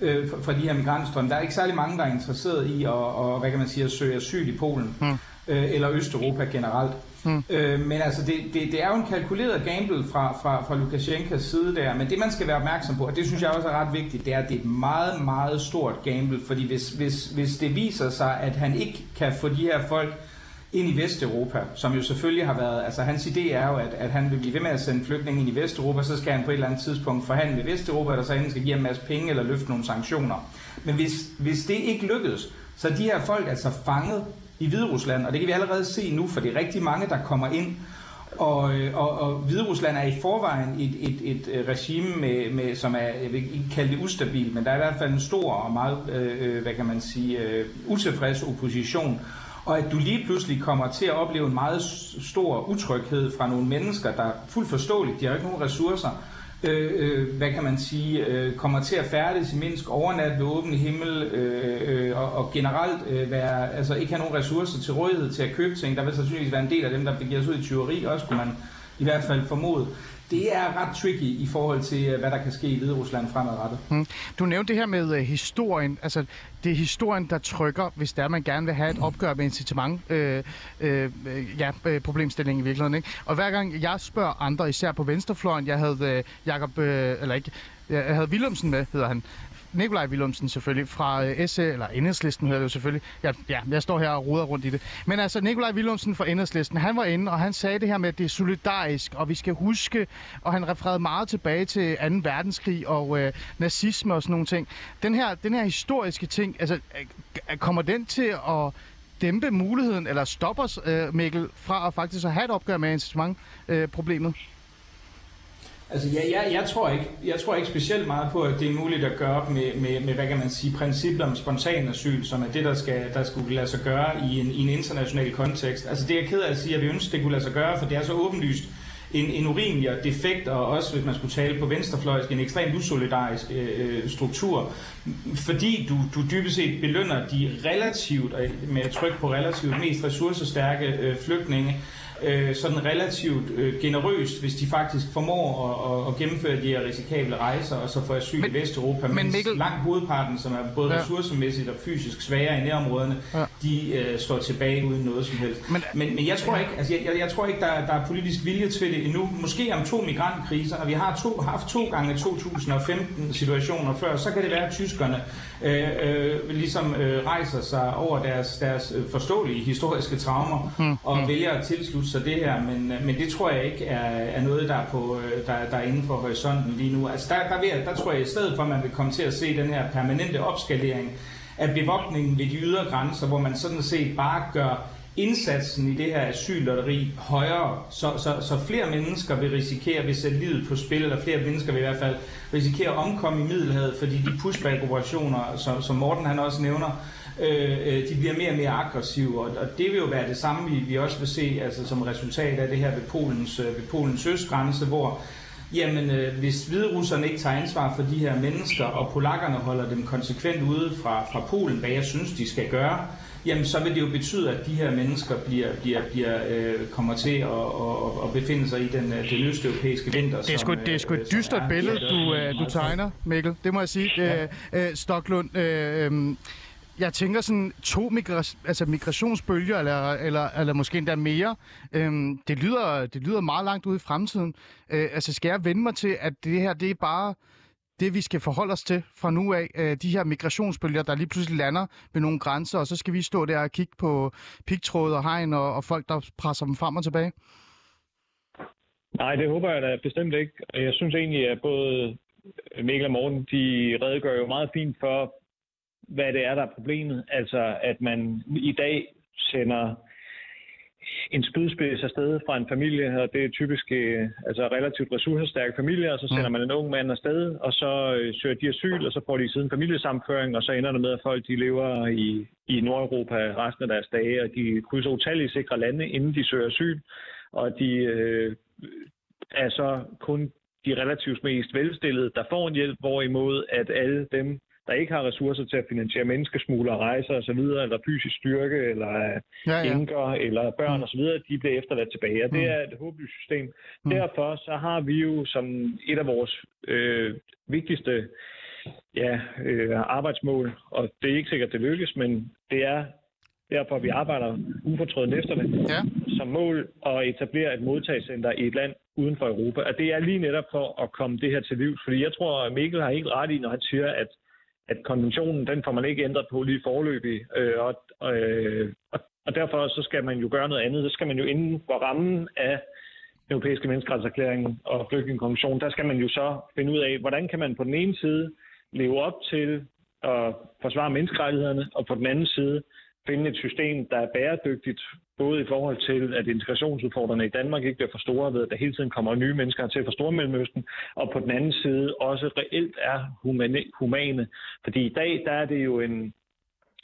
øh, fra de her migrantstrømme. Der er ikke særlig mange, der er interesseret i at, og, hvad kan man sige, at søge asyl i Polen, hmm. øh, eller Østeuropa generelt. Mm. Øh, men altså, det, det, det er jo en kalkuleret gamble fra, fra, fra Lukashenkas side der, men det man skal være opmærksom på, og det synes jeg også er ret vigtigt, det er, at det er et meget, meget stort gamble, fordi hvis, hvis, hvis det viser sig, at han ikke kan få de her folk ind i Vesteuropa, som jo selvfølgelig har været, altså hans idé er jo, at, at han vil blive ved med at sende flygtninge ind i Vesteuropa, så skal han på et eller andet tidspunkt forhandle med Vesteuropa, der så enten skal give en masse penge eller løfte nogle sanktioner. Men hvis, hvis det ikke lykkes, så er de her folk altså fanget i Hvide Rusland, og det kan vi allerede se nu, for det er rigtig mange, der kommer ind. Og, øh, og, og Hvide Rusland er i forvejen et, et, et øh, regime, med, med, som er, jeg vil ikke kalde det ustabil, men der er i hvert fald en stor og meget, øh, øh hvad kan man sige, øh, utilfreds opposition. Og at du lige pludselig kommer til at opleve en meget stor utryghed fra nogle mennesker, der er fuldt forståeligt, de har ikke nogen ressourcer, Øh, øh, hvad kan man sige, øh, kommer til at færdes i Minsk overnat ved åben himmel, øh, øh, og, og generelt øh, være, altså ikke have nogen ressourcer til rådighed til at købe ting. Der vil sandsynligvis være en del af dem, der begiver sig ud i tyveri, også kunne man i hvert fald formode det er ret tricky i forhold til, øh, hvad der kan ske i Hvide Rusland fremadrettet. Mm. Du nævnte det her med øh, historien. Altså, det er historien, der trykker, hvis der man gerne vil have et opgør med incitament, øh, øh, øh ja, øh, problemstilling i virkeligheden. Ikke? Og hver gang jeg spørger andre, især på venstrefløjen, jeg havde øh, Jakob, øh, eller ikke, jeg havde Willumsen med, hedder han, Nikolaj Willumsen selvfølgelig, fra øh, SE, eller Enhedslisten hedder det jo selvfølgelig. Ja, ja, jeg står her og ruder rundt i det. Men altså, Nikolaj Willumsen fra Enhedslisten, han var inde, og han sagde det her med, at det er solidarisk, og vi skal huske, og han refererede meget tilbage til 2. verdenskrig og øh, nazisme og sådan nogle ting. Den her, den her historiske ting, altså, øh, kommer den til at dæmpe muligheden, eller stoppe os, øh, Mikkel, fra at faktisk at have et opgør med incitament-problemet? Øh, Altså, ja, jeg, jeg, tror ikke, jeg tror ikke specielt meget på, at det er muligt at gøre op med, med, med hvad kan man sige, princippet om spontan asyl, som er det, der, skal, der skulle lade sig gøre i en, i en international kontekst. Altså, det er jeg ked af at sige, at vi ønsker, det kunne lade sig gøre, for det er så åbenlyst en, en urimelig og defekt, og også, hvis man skulle tale på venstrefløjsk, en ekstremt usolidarisk øh, øh struktur. Fordi du, du dybest set belønner de relativt, med at trykke på relativt, mest ressourcestærke øh, flygtninge, øh, sådan relativt øh, generøst, hvis de faktisk formår at, at, at gennemføre de her risikable rejser, og så få asyl men, i Vesteuropa. Men Mikkel... langt hovedparten, som er både ja. ressourcemæssigt og fysisk svære i nærområdene, ja. de øh, står tilbage uden noget som helst. Men, men, men jeg tror ikke, altså, jeg, jeg, jeg tror ikke der, der er politisk vilje til det endnu. Måske om to migrantkriser, og vi har to, haft to gange 2015 situationer før, så kan det være, at tyskerne øh, øh, ligesom øh, rejser sig over deres, deres øh, forståelige historiske traumer mm. og mm. vælger at tilslutte så det her, men, øh, men det tror jeg ikke er, er noget, der er, på, øh, der, der er inden for horisonten lige nu. Altså der, der, vil, der tror jeg i stedet for, at man vil komme til at se den her permanente opskalering af bevogtningen ved de ydre grænser, hvor man sådan set bare gør indsatsen i det her asyllotteri højere, så, så, så flere mennesker vil risikere, at sætte livet på spil, eller flere mennesker vil i hvert fald risikere at omkomme i Middelhavet, fordi de pushback-operationer, som, som Morten han også nævner, øh, øh, de bliver mere og mere aggressive, og, og det vil jo være det samme, vi, vi også vil se altså, som resultat af det her ved Polens, øh, ved Polens østgrænse, hvor Jamen, øh, hvis hviderusserne ikke tager ansvar for de her mennesker, og polakkerne holder dem konsekvent ude fra, fra Polen, hvad jeg synes, de skal gøre, jamen så vil det jo betyde, at de her mennesker bliver, bliver, bliver, øh, kommer til at, at, at befinde sig i den, øh, den østeuropæiske vinter. Det er sgu, det er sgu et dystert billede, du, øh, du tegner, Mikkel. Det må jeg sige. Ja. Øh, Stoklund, øh, øh, jeg tænker sådan to migra- altså migrationsbølger, eller, eller, eller måske endda mere. Øhm, det, lyder, det lyder meget langt ud i fremtiden. Øh, altså skal jeg vende mig til, at det her det er bare det, vi skal forholde os til fra nu af. Øh, de her migrationsbølger, der lige pludselig lander ved nogle grænser, og så skal vi stå der og kigge på pigtråd og hegn og, og folk, der presser dem frem og tilbage. Nej, det håber jeg da bestemt ikke. Jeg synes egentlig, at både Mikkel og Morten, de redegør jo meget fint for, hvad det er, der er problemet. Altså, at man i dag sender en spydspids afsted fra en familie, og det er typisk øh, altså relativt ressourcestærke familier, og så sender mm. man en ung mand afsted, og så øh, søger de asyl, og så får de siden familiesamføring, og så ender det med, at folk de lever i, i Nordeuropa resten af deres dage, og de krydser utallige sikre lande, inden de søger asyl, og de øh, er så kun de relativt mest velstillede, der får en hjælp, hvorimod at alle dem, der ikke har ressourcer til at finansiere menneskesmugler, rejser osv., eller fysisk styrke, eller ja, ja. enker, eller børn mm. osv., de bliver efterladt tilbage. Og det mm. er et håbløst system. Mm. Derfor så har vi jo som et af vores øh, vigtigste ja, øh, arbejdsmål, og det er ikke sikkert, det lykkes, men det er derfor, vi arbejder ufortrødent efter det, ja. som mål at etablere et modtagscenter i et land uden for Europa. Og det er lige netop for at komme det her til livs, fordi jeg tror, at Mikkel har helt ret i, når han siger, at at konventionen, den får man ikke ændret på lige forløbig, øh, og, øh, og, og derfor så skal man jo gøre noget andet. Så skal man jo inden for rammen af den europæiske menneskerettighedserklæring og flygtningekonventionen, der skal man jo så finde ud af, hvordan kan man på den ene side leve op til at forsvare menneskerettighederne, og på den anden side finde et system, der er bæredygtigt, både i forhold til, at integrationsudfordrene i Danmark ikke bliver for store ved, at der hele tiden kommer nye mennesker til fra Stormellemøsten, og på den anden side også reelt er humane, humane. Fordi i dag, der er det jo en,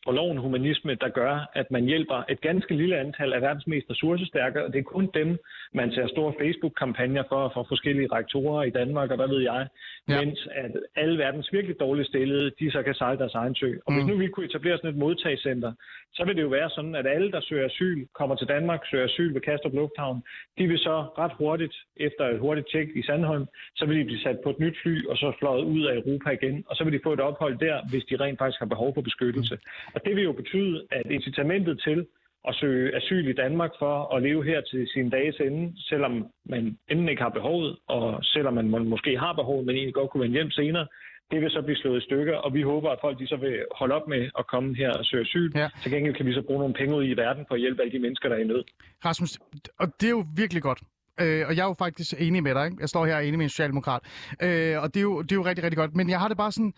loven humanisme, der gør, at man hjælper et ganske lille antal af verdens mest ressourcestærke, og det er kun dem, man ser store Facebook-kampagner for, for forskellige rektorer i Danmark, og hvad ved jeg, ja. mens at alle verdens virkelig dårligt stillede, de så kan sejle deres egen sø. Og mm. hvis nu vi kunne etablere sådan et modtagscenter, så vil det jo være sådan, at alle, der søger asyl, kommer til Danmark, søger asyl ved Kastrup Lufthavn, de vil så ret hurtigt, efter et hurtigt tjek i Sandholm, så vil de blive sat på et nyt fly, og så fløjet ud af Europa igen, og så vil de få et ophold der, hvis de rent faktisk har behov for beskyttelse. Mm. Og det vil jo betyde, at incitamentet til at søge asyl i Danmark for at leve her til sin dages ende, selvom man enten ikke har behovet, og selvom man måske har behovet, men egentlig godt kunne vende hjem senere, det vil så blive slået i stykker, og vi håber, at folk de så vil holde op med at komme her og søge asyl. Ja. Til gengæld kan vi så bruge nogle penge ud i verden for at hjælpe alle de mennesker, der er i nød. Rasmus, og det er jo virkelig godt. Øh, og jeg er jo faktisk enig med dig. Ikke? Jeg står her enig med en socialdemokrat. Øh, og det er, jo, det er jo rigtig, rigtig godt. Men jeg har det bare sådan...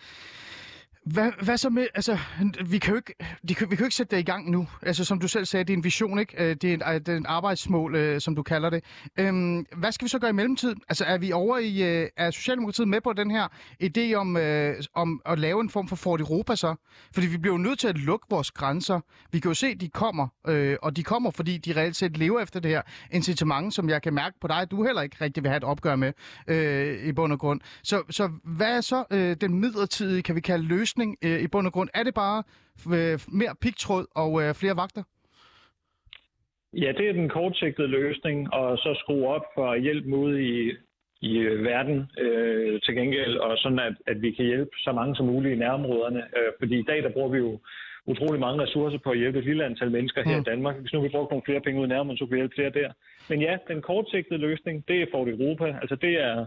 Hvad, hvad så med, altså, vi kan jo ikke, de kan, vi kan jo ikke sætte det i gang nu. Altså, som du selv sagde, det er en vision, ikke? Øh, det er en, øh, det er en arbejdsmål, øh, som du kalder det. Øhm, hvad skal vi så gøre i mellemtiden? Altså, er vi over i, øh, er Socialdemokratiet med på den her idé om, øh, om at lave en form for Fort Europa så? Fordi vi bliver jo nødt til at lukke vores grænser. Vi kan jo se, at de kommer, øh, og de kommer, fordi de reelt set lever efter det her incitament, som jeg kan mærke på dig, du heller ikke rigtig vil have et opgør med øh, i bund og grund. Så, så hvad er så øh, den midlertidige, kan vi kalde løsning løsning øh, i bund og grund? Er det bare øh, mere pigtråd og øh, flere vagter? Ja, det er den kortsigtede løsning, og så skrue op for hjælp mod i, i øh, verden øh, til gengæld, og sådan at, at vi kan hjælpe så mange som muligt i nærområderne. Øh, fordi i dag, der bruger vi jo utrolig mange ressourcer på at hjælpe et lille antal mennesker her mm. i Danmark. Hvis nu vi brugte nogle flere penge ud i nærområdet, så kunne vi hjælpe flere der. Men ja, den kortsigtede løsning, det er for Europa. Altså det er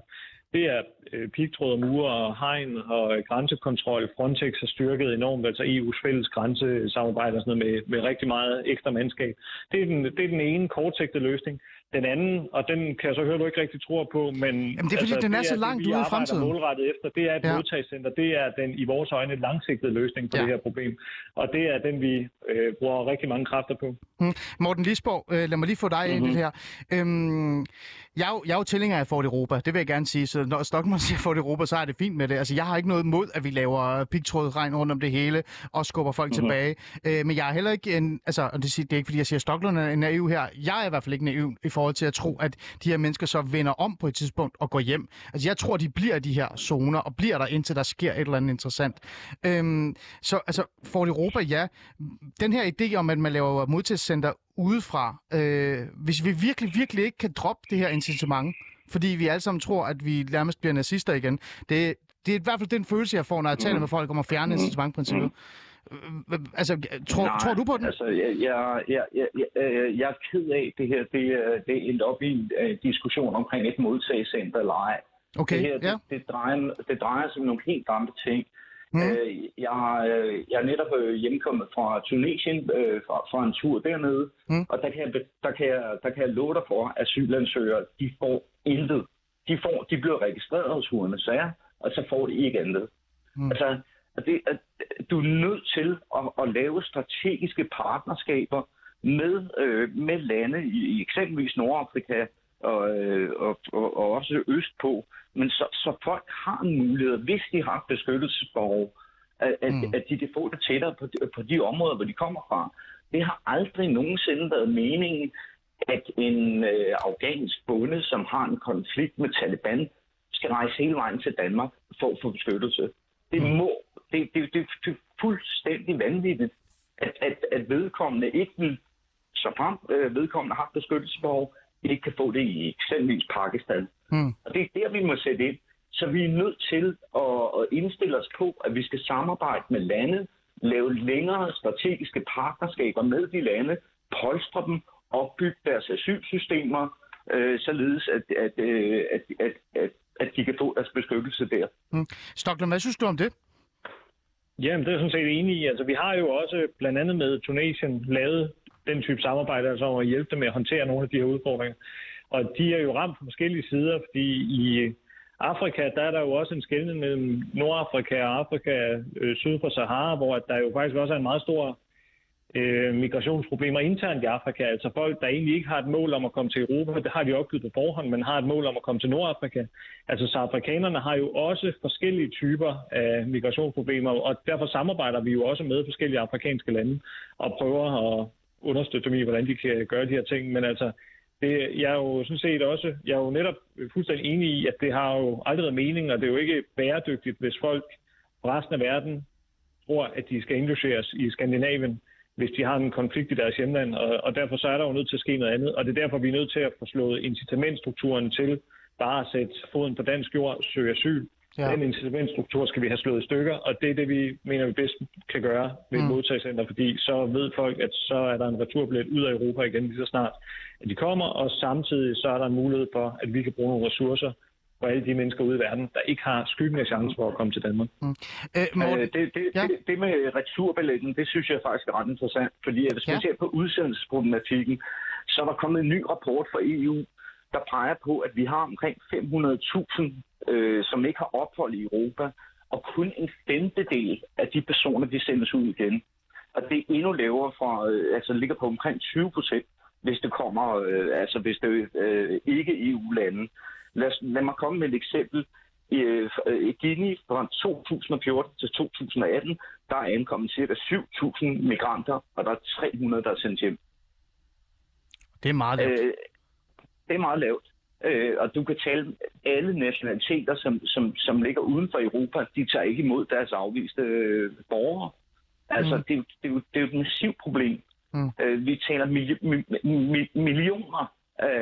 det er øh, pigtråd og mure og hegn og øh, grænsekontrol. Frontex har styrket enormt, altså EU's fælles grænsesamarbejde og sådan noget med, med rigtig meget ekstra mandskab. Det er den, det er den ene kortsigtede løsning. Den anden, og den kan jeg så høre, du ikke rigtig tror på, men... Jamen det er fordi, altså, den er, er så langt ude i fremtiden. målrettet efter, det er et ja. modtagscenter. Det er den i vores øjne langsigtede løsning på ja. det her problem. Og det er den, vi øh, bruger rigtig mange kræfter på. Mm. Morten Lisborg, øh, lad mig lige få dig mm-hmm. ind i det her. Øhm, jeg, jeg er jo tilhænger af Fort Europa, det vil jeg gerne sige. Så når Stockmann siger Fort Europa, så er det fint med det. Altså, jeg har ikke noget imod, at vi laver pigtrådregn rundt om det hele og skubber folk mm-hmm. tilbage. Øh, men jeg er heller ikke en... Altså, og det, det er ikke, fordi jeg siger, at Stockmann er naiv her. Jeg er i hvert fald ikke naiv i forhold til at tro, at de her mennesker så vender om på et tidspunkt og går hjem. Altså, jeg tror, de bliver de her zoner og bliver der, indtil der sker et eller andet interessant. Øhm, så altså, Fort Europa, ja. Den her idé om, at man laver modtagscenter udefra, øh, hvis vi virkelig, virkelig ikke kan droppe det her incitament, fordi vi alle sammen tror, at vi nærmest bliver nazister igen. Det, det er i hvert fald den følelse, jeg får, når jeg taler med folk om at fjerne incitamentprincippet. Altså, tror, Nej, tror du på den? Altså, jeg, jeg, jeg, jeg, jeg, jeg er ked af det her. Det, det er endt op i en uh, diskussion omkring et modtagscenter eller ej. Okay, det her, ja. det, det, drejer, det drejer sig om nogle helt andre ting. Mm. Øh, jeg, øh, jeg er netop øh, hjemkommet fra Tunesien øh, fra, fra en tur dernede, mm. og der kan, jeg, der, kan jeg, der kan jeg love dig for, at asylansøgere, de får intet. De, får, de bliver registreret hos UNHCR, og så får de ikke andet. Mm. Altså, at det, at du er nødt til at, at lave strategiske partnerskaber med, øh, med lande i, i eksempelvis Nordafrika og, øh, og, og, og også østpå, men så, så folk har en mulighed, hvis de har beskyttelsesbehov, at, at, mm. at de kan få det tættere på de, på de områder, hvor de kommer fra. Det har aldrig nogensinde været meningen, at en øh, afghansk bonde, som har en konflikt med Taliban, skal rejse hele vejen til Danmark for at få beskyttelse. Det mm. må, det, det, det, det er fuldstændig vanvittigt, at, at, at vedkommende ikke vil, så frem øh, vedkommende har beskyttelsesbehov, ikke kan få det i eksempelvis Pakistan. Mm. Og det er der, vi må sætte ind. Så vi er nødt til at indstille os på, at vi skal samarbejde med lande, lave længere strategiske partnerskaber med de lande, polstre dem, opbygge deres asylsystemer, øh, således at, at, øh, at, at, at, at de kan få deres beskyttelse der. Mm. Stockholm, hvad synes du om det? Jamen, det er jeg sådan set enig i. Altså, vi har jo også blandt andet med Tunesien lavet den type samarbejde, altså om at hjælpe dem med at håndtere nogle af de her udfordringer. Og de er jo ramt på forskellige sider, fordi i Afrika, der er der jo også en skældning mellem Nordafrika og Afrika øh, syd for Sahara, hvor der jo faktisk også er en meget stor øh, migrationsproblemer internt i Afrika. Altså folk, der egentlig ikke har et mål om at komme til Europa, det har de opgivet på forhånd, men har et mål om at komme til Nordafrika. Altså så afrikanerne har jo også forskellige typer af migrationsproblemer, og derfor samarbejder vi jo også med forskellige afrikanske lande og prøver at understøtte dem i, hvordan de kan gøre de her ting. Men altså, det, jeg er jo sådan set også, jeg er jo netop fuldstændig enig i, at det har jo aldrig været mening, og det er jo ikke bæredygtigt, hvis folk fra resten af verden tror, at de skal indlogeres i Skandinavien, hvis de har en konflikt i deres hjemland, og, og derfor så er der jo nødt til at ske noget andet, og det er derfor, vi er nødt til at få slået incitamentstrukturen til bare at sætte foden på dansk jord, søge asyl, Ja. Den incitamentstruktur skal vi have slået i stykker, og det er det, vi mener, vi bedst kan gøre ved et mm. modtagscenter, fordi så ved folk, at så er der en returbillet ud af Europa igen lige så snart, at de kommer, og samtidig så er der en mulighed for, at vi kan bruge nogle ressourcer for alle de mennesker ude i verden, der ikke har skyggen af chance for at komme til Danmark. Mm. Øh, øh, det, det, ja. det, det med returbilletten, det synes jeg faktisk er ret interessant, fordi hvis man ja. ser på udsendelsesproblematikken, så er der kommet en ny rapport fra EU, der peger på, at vi har omkring 500.000, øh, som ikke har ophold i Europa, og kun en femtedel af de personer, de sendes ud igen. Og det er endnu lavere fra, øh, altså ligger på omkring 20 procent, hvis det kommer, øh, altså hvis det øh, ikke EU-lande. Lad, lad mig komme med et eksempel. I, øh, i Guinea fra 2014 til 2018, der er ankommet ca. 7.000 migranter, og der er 300, der er sendt hjem. Det er meget lavt. Øh, det er meget lavt. Øh, og du kan tale alle nationaliteter, som, som, som ligger uden for Europa, de tager ikke imod deres afviste øh, borgere. Altså, mm. det, det, det, er jo et massivt problem. Mm. Øh, vi taler mili- mi- mi- millioner af,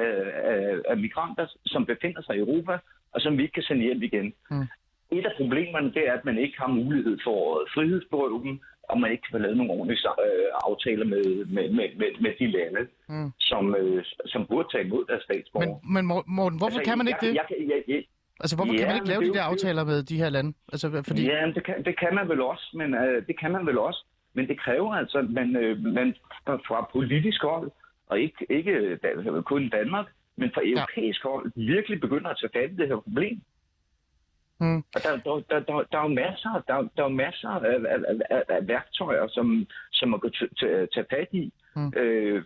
af, af migranter, som befinder sig i Europa, og som vi ikke kan sende hjem igen. Mm. Et af problemerne det er, at man ikke har mulighed for at frihedsberøve dem, og man ikke kan få lavet nogle ordentlige øh, aftaler med, med, med, med, med de lande, mm. som, øh, som burde tage imod deres statsborger. Men, men Morten, hvorfor altså, kan man ikke jeg, det? Jeg, jeg, jeg, altså, hvorfor ja, kan man ikke lave de der aftaler med de her lande? Altså, fordi... Ja, det kan, det kan man vel også, men øh, det kan man vel også. Men det kræver altså, at man, øh, man fra politisk hold, og ikke, ikke kun Danmark, men fra europæisk ja. hold, virkelig begynder at tage fat i det her problem. Mm. Og der, der, der, der, der er jo masser, der, der er masser af, af, af, af værktøjer, som, som man kan tage fat i. Mm. Øh,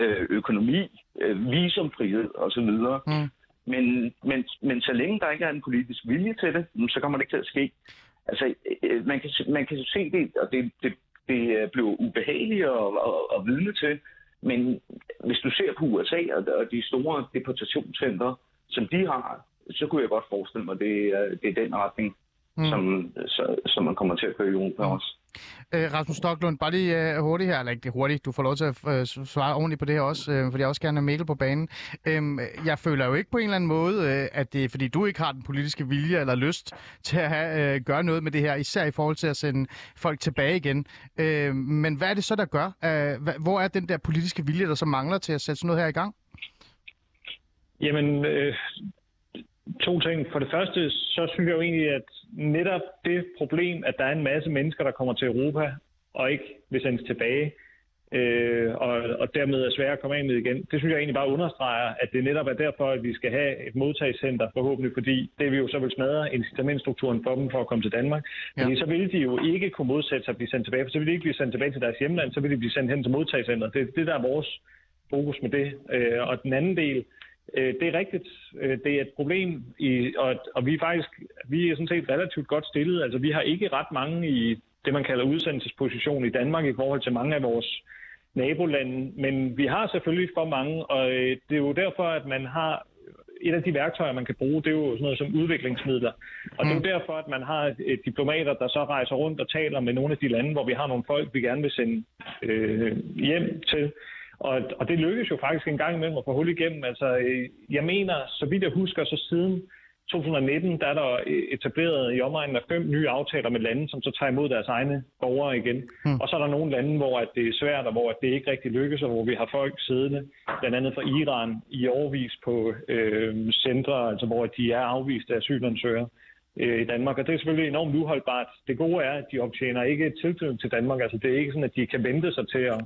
øh, økonomi, øh, visumfrihed osv. Mm. Men, men, men så længe der ikke er en politisk vilje til det, så kommer det ikke til at ske. Altså, øh, man kan, man kan se det, og det, det, det øh, blev ubehageligt at, at, at vidne til, men hvis du ser på USA og, og de store deportationscenter, som de har, så kunne jeg godt forestille mig, at det, det er den retning, mm. som, så, som man kommer til at køre i Europa mm. også. Øh, Rasmus Stocklund, bare lige uh, hurtigt her, eller ikke hurtigt, du får lov til at uh, svare ordentligt på det her også, uh, fordi jeg også gerne vil Mikkel på banen. Uh, jeg føler jo ikke på en eller anden måde, uh, at det er fordi du ikke har den politiske vilje eller lyst til at have, uh, gøre noget med det her, især i forhold til at sende folk tilbage igen. Uh, men hvad er det så, der gør? Uh, hvor er den der politiske vilje, der så mangler til at sætte sådan noget her i gang? Jamen, øh, to ting. For det første, så synes jeg jo egentlig, at netop det problem, at der er en masse mennesker, der kommer til Europa og ikke vil sendes tilbage, øh, og, og dermed er svære at komme af med igen. Det synes jeg egentlig bare understreger, at det netop er derfor, at vi skal have et modtagscenter forhåbentlig, fordi det vil jo så vil smadre incitamentstrukturen for dem for at komme til Danmark. Ja. Fordi så vil de jo ikke kunne modsætte sig at blive sendt tilbage, for så vil de ikke blive sendt tilbage til deres hjemland, så vil de blive sendt hen til modtagscenteret. Det er det, der er vores fokus med det. Øh, og den anden del, Øh, det er rigtigt. Øh, det er et problem, i, og, og vi er faktisk vi er sådan set relativt godt stillet. Altså, vi har ikke ret mange i det, man kalder udsendelsesposition i Danmark i forhold til mange af vores nabolande, men vi har selvfølgelig for mange, og øh, det er jo derfor, at man har et af de værktøjer, man kan bruge, det er jo sådan noget som udviklingsmidler. Og det er jo mm. derfor, at man har diplomater, der så rejser rundt og taler med nogle af de lande, hvor vi har nogle folk, vi gerne vil sende øh, hjem til. Og, og det lykkes jo faktisk en gang imellem at få hul igennem. Altså, øh, jeg mener, så vidt jeg husker, så siden 2019, der er der etableret i omegnen af fem nye aftaler med lande, som så tager imod deres egne borgere igen. Mm. Og så er der nogle lande, hvor at det er svært, og hvor at det ikke rigtig lykkes, og hvor vi har folk siddende, blandt andet fra Iran, i overvis på øh, centre, altså hvor de er afvist af asylansøgere øh, i Danmark. Og det er selvfølgelig enormt uholdbart. Det gode er, at de optjener ikke tilknytning til Danmark. Altså det er ikke sådan, at de kan vente sig til at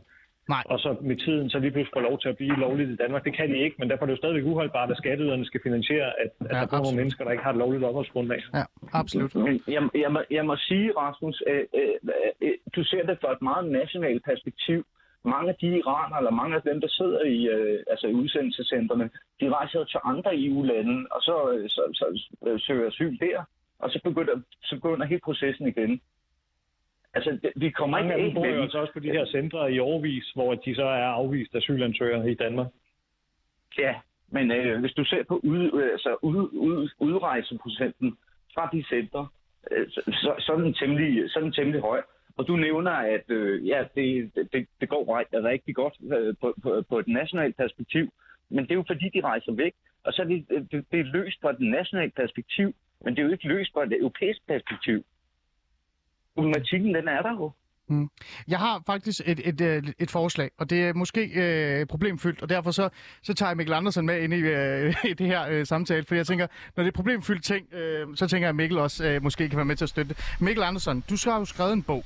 Nej. Og så med tiden, så lige pludselig får lov til at blive lovligt i Danmark. Det kan de ikke, men derfor er det jo stadigvæk uholdbart, at skatteyderne skal finansiere, at, at ja, der kommer nogle mennesker, der ikke har et lovligt opholdsgrundlag. Ja, absolut. Men jeg, jeg, må, jeg må sige, Rasmus, øh, øh, øh, du ser det fra et meget nationalt perspektiv. Mange af de iranere, eller mange af dem, der sidder i, øh, altså i udsendelsescentrene, de rejser til andre EU-lande, og så, så, så, så søger asyl der, og så begynder, så begynder hele processen igen. Altså, vi kommer Mange ikke af dem bor jo altså også på de her centre i overvis, hvor de så er afvist asylansøgere i Danmark. Ja, men øh, hvis du ser på ud, øh, altså ud, ud, udrejseprocenten fra de centre, øh, så, så, er den temmelig, så er den temmelig høj. Og du nævner, at øh, ja, det, det, det går rigtig godt øh, på, på, på et nationalt perspektiv, men det er jo fordi, de rejser væk. Og så er det, det, det er løst fra et nationalt perspektiv, men det er jo ikke løst fra et europæisk perspektiv problematikken, den er der jo. Mm. Jeg har faktisk et, et, et, et forslag, og det er måske øh, problemfyldt, og derfor så, så tager jeg Mikkel Andersen med ind i, øh, i det her øh, samtale, for jeg tænker, når det er problemfyldt ting, øh, så tænker jeg, at Mikkel også øh, måske kan være med til at støtte det. Mikkel Andersen, du har jo skrevet en bog,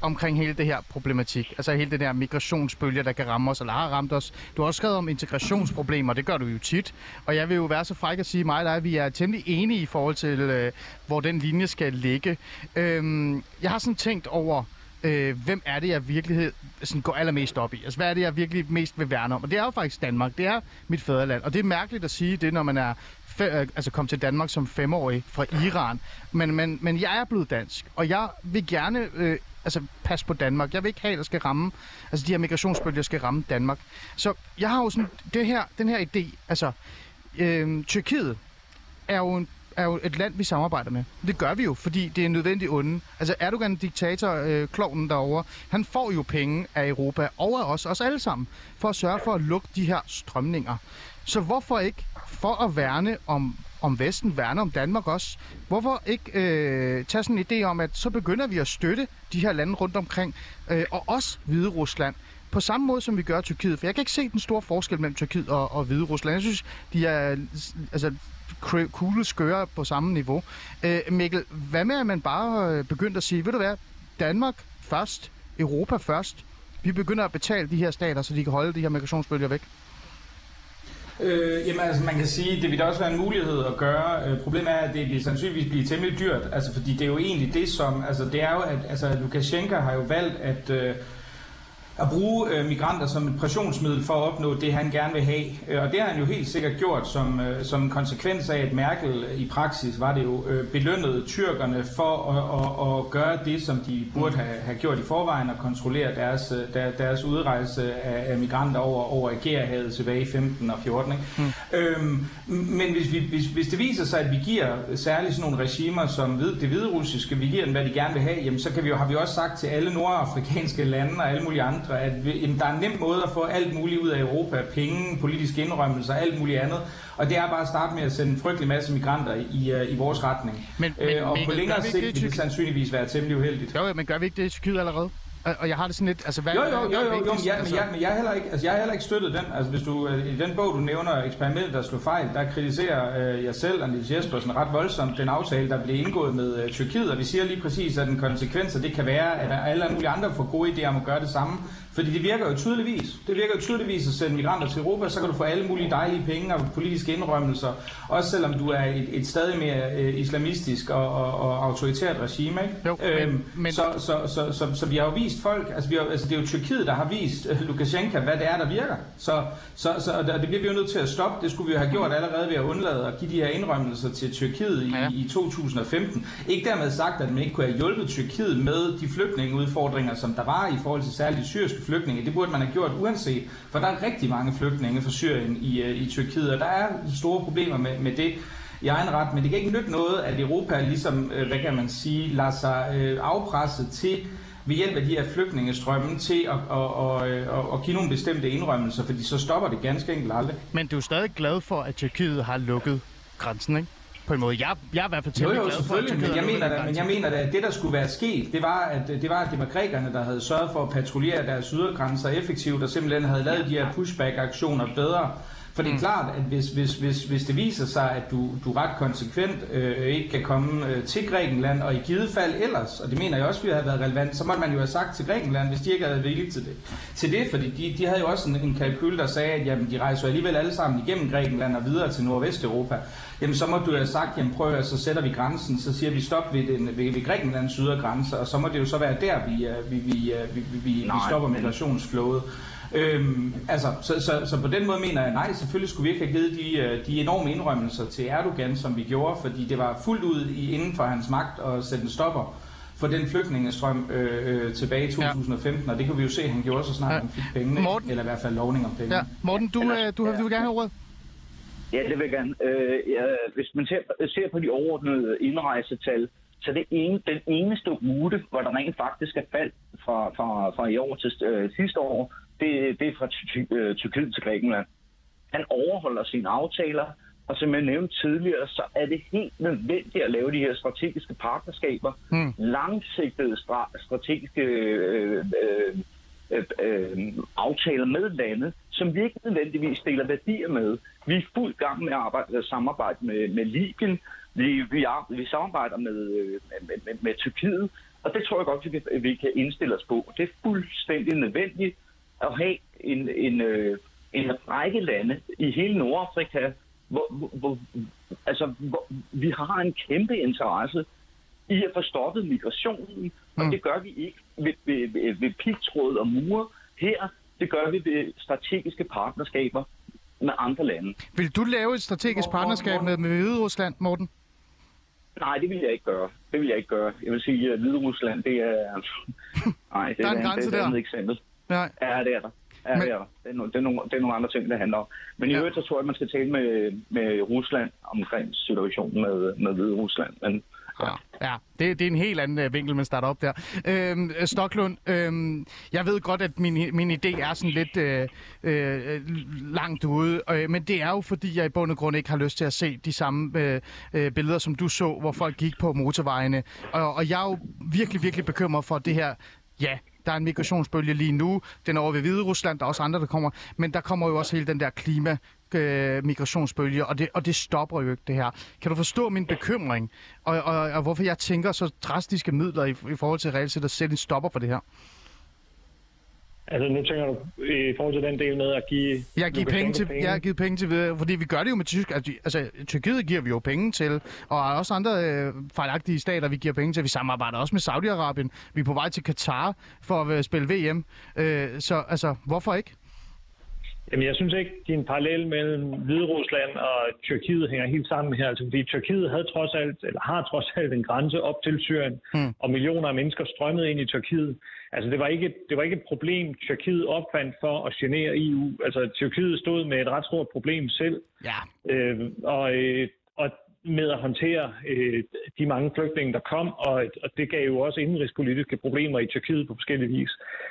omkring hele det her problematik. Altså hele det der migrationsbølge, der kan ramme os, eller har ramt os. Du har også skrevet om integrationsproblemer, det gør du jo tit. Og jeg vil jo være så fræk at sige mig, at vi er temmelig enige i forhold til, øh, hvor den linje skal ligge. Øhm, jeg har sådan tænkt over, øh, hvem er det, jeg virkelig sådan går allermest op i? Altså, hvad er det, jeg virkelig mest vil værne om? Og det er jo faktisk Danmark. Det er mit fædreland. Og det er mærkeligt at sige det, når man er fe- øh, altså kom til Danmark som femårig fra Iran. Men, men, men jeg er blevet dansk, og jeg vil gerne øh, altså, pas på Danmark. Jeg vil ikke have, at der skal ramme, altså de her migrationsbølger skal ramme Danmark. Så jeg har jo sådan det her, den her idé, altså, øh, Tyrkiet er jo en er jo et land, vi samarbejder med. Det gør vi jo, fordi det er nødvendigt onde. Altså Erdogan, diktator, øh, kloven derovre, han får jo penge af Europa og af os, os alle sammen, for at sørge for at lukke de her strømninger. Så hvorfor ikke, for at værne om, om Vesten, værne om Danmark også, hvorfor ikke øh, tage sådan en idé om, at så begynder vi at støtte de her lande rundt omkring, øh, og også Hvide Rusland, på samme måde, som vi gør Tyrkiet. For jeg kan ikke se den store forskel mellem Tyrkiet og, og Hvide Rusland. Jeg synes, de er altså, kugle skøre på samme niveau. Øh, Mikkel, hvad med, at man bare øh, begyndte at sige, ved du hvad, Danmark først, Europa først. Vi begynder at betale de her stater, så de kan holde de her migrationsbølger væk. Øh, jamen altså, man kan sige, det vil da også være en mulighed at gøre. Øh, problemet er, at det vil sandsynligvis blive temmelig dyrt, altså fordi det er jo egentlig det, som, altså det er jo, at altså, Lukashenko har jo valgt at, øh, at bruge øh, migranter som et pressionsmiddel for at opnå det, han gerne vil have. Øh, og det har han jo helt sikkert gjort som, øh, som en konsekvens af, at Merkel i praksis var det jo øh, belønnet tyrkerne for at, at, at gøre det, som de burde have, have gjort i forvejen, og kontrollere deres, øh, der, deres udrejse af, af migranter over, over Ægæerhavet tilbage i 15 og 14. Ikke? Mm. Øhm, men hvis, vi, hvis, hvis det viser sig, at vi giver særligt sådan nogle regimer som det hvide russiske, vi giver dem, hvad de gerne vil have, jamen, så kan vi jo, har vi også sagt til alle nordafrikanske lande og alle mulige andre, andre, at vi, jamen, der er en nem måde at få alt muligt ud af Europa, penge, politiske indrømmelser, alt muligt andet. Og det er bare at starte med at sende en frygtelig masse migranter i, uh, i vores retning. Men, men, øh, og men, på længere sigt vil det sandsynligvis være temmelig uheldigt. Jo, men gør vi ikke det i Tyrkiet allerede? Og jeg har det sådan lidt, altså hvad jo, jo, jo, jo, jo, jo men, jeg, men, jeg, men jeg, har heller ikke, altså, jeg har heller ikke støttet den. Altså hvis du, øh, i den bog, du nævner, eksperimentet, der slog fejl, der kritiserer øh, jeg selv, Anders Jespersen, ret voldsomt den aftale, der blev indgået med øh, Tyrkiet, og vi siger lige præcis, at den konsekvens, det kan være, at alle mulige andre får gode idéer om at gøre det samme, fordi det virker jo tydeligvis. Det virker jo tydeligvis at sende migranter til Europa, så kan du få alle mulige dejlige penge og politiske indrømmelser. Også selvom du er et, et stadig mere øh, islamistisk og, og, og autoritært regime. Ikke? Jo, øhm, men, men... Så, så, så, så, så, vi har jo vist folk, altså, vi har, altså det er jo Tyrkiet, der har vist øh, Lukashenko, hvad det er, der virker. Så, så, så og det bliver vi jo nødt til at stoppe. Det skulle vi jo have gjort allerede ved at undlade at give de her indrømmelser til Tyrkiet i, ja. i 2015. Ikke dermed sagt, at man ikke kunne have hjulpet Tyrkiet med de flygtningeudfordringer, som der var i forhold til særligt syriske flygtninge. Det burde man have gjort uanset, for der er rigtig mange flygtninge fra Syrien i, øh, i Tyrkiet, og der er store problemer med, med det i egen ret, men det kan ikke nytte noget, at Europa ligesom, øh, hvad kan man sige, lader sig øh, afpresse til ved hjælp af de her flygtningestrømme til at, at, at, at, at give nogle bestemte indrømmelser, fordi så stopper det ganske enkelt aldrig. Men du er stadig glad for, at Tyrkiet har lukket grænsen, ikke? På en måde. Jeg, jeg er i hvert fald temmelig glad for, at men jeg, mener, da, men jeg mener, at det, der skulle være sket, det var, at det var, at det var grækerne, der havde sørget for at patruljere deres ydergrænser effektivt, og simpelthen havde lavet de her pushback-aktioner bedre. For det er mm. klart, at hvis, hvis, hvis, hvis det viser sig, at du, du ret konsekvent øh, ikke kan komme øh, til Grækenland, og i givet fald ellers, og det mener jeg også ville have været relevant, så måtte man jo have sagt til Grækenland, hvis de ikke havde villigt til det. Til det, fordi de, de havde jo også en, en kalkyl, der sagde, at jamen, de rejser alligevel alle sammen igennem Grækenland og videre til Nordvesteuropa. Jamen så må du have sagt, jamen prøv at så sætter vi grænsen, så siger vi stop ved, den, ved, ved Grækenlands ydergrænse, og så må det jo så være der, vi, øh, vi, vi, øh, vi, vi, vi, Nej, vi stopper migrationsflåde. Øhm, altså, så, så, så på den måde mener jeg, nej, selvfølgelig skulle vi ikke have givet de, øh, de enorme indrømmelser til Erdogan, som vi gjorde, fordi det var fuldt ud i, inden for hans magt at sætte en stopper for den flygtningestrøm øh, øh, tilbage i 2015, ja. og det kan vi jo se, at han gjorde så snart ja. han fik penge, Morten, eller i hvert fald lovning om penge. Ja. Morten, du, eller, du, du vil gerne have ordet. Ja, det vil jeg gerne. Øh, ja, hvis man ser, ser på de overordnede indrejsetal, så det ene, den eneste rute, hvor der rent faktisk er faldt fra, fra, fra i år til øh, sidste år, det, det er fra øh, Tyrkiet til Grækenland. Han overholder sine aftaler, og som jeg nævnte tidligere, så er det helt nødvendigt at lave de her strategiske partnerskaber, mm. langsigtede strategiske øh, øh, øh, øh, aftaler med lande, som vi ikke nødvendigvis deler værdier med. Vi er fuld gang med at arbejde, samarbejde med, med Libyen, vi, vi, vi samarbejder med, øh, med, med, med Tyrkiet, og det tror jeg godt, vi kan, vi kan indstille os på. Det er fuldstændig nødvendigt at have en, en, øh, en række lande i hele Nordafrika, hvor, hvor, hvor, altså, hvor vi har en kæmpe interesse i at få stoppet migrationen, og mm. det gør vi ikke ved, ved, ved, ved pigtråd og mure. Her, det gør vi ved strategiske partnerskaber med andre lande. Vil du lave et strategisk partnerskab med, med Hvide Rusland, Morten? Nej, det vil jeg ikke gøre. Det vil jeg ikke gøre. Jeg vil sige, at Hvide Rusland, det er... Nej, det der er en grænse der. Det er et eksempel. Nej. Ja, det er der. Ja, Men- ja. Det, er no, det, er nogle, det er nogle andre ting, det handler om. Men i Ja. øvrigt, så tror jeg, man skal tale med, med Rusland omkring situationen med, med Hvide Rusland. Men Ja, ja det, det er en helt anden øh, vinkel, man starter op der. Øhm, Stoklund, øhm, jeg ved godt, at min, min idé er sådan lidt øh, øh, langt ude, øh, men det er jo fordi, jeg i bund og grund ikke har lyst til at se de samme øh, øh, billeder, som du så, hvor folk gik på motorvejene. Og, og jeg er jo virkelig, virkelig bekymret for det her, ja, der er en migrationsbølge lige nu. Den er over ved Hvide Rusland, der er også andre, der kommer. Men der kommer jo også hele den der klima øh, migrationsbølge, og det, og det stopper jo ikke det her. Kan du forstå min bekymring, og, og, og hvorfor jeg tænker så drastiske midler i, i forhold til reelt set at sætte en stopper for det her? Altså nu tænker du i forhold til den del med at give... Jeg har givet penge til, jeg har givet penge til, fordi vi gør det jo med tysk. Altså, altså, Tyrkiet giver vi jo penge til, og der er også andre øh, fejlagtige stater, vi giver penge til. Vi samarbejder også med Saudi-Arabien. Vi er på vej til Katar for at øh, spille VM. Øh, så altså, hvorfor ikke? Jamen, jeg synes ikke, at din parallel mellem Hvide Rusland og Tyrkiet hænger helt sammen her. Altså, fordi Tyrkiet havde trods alt, eller har trods alt en grænse op til Syrien, Hmm. og millioner af mennesker strømmede ind i Tyrkiet. Altså, det var ikke, et- det var ikke et problem, Tyrkiet opfandt for at genere EU. Altså, Tyrkiet stod med et ret stort problem selv, Ja, øh, og, øh, og med at håndtere øh, de mange flygtninge, der kom, og, og det gav jo også indenrigspolitiske problemer i Tyrkiet på forskellige vis.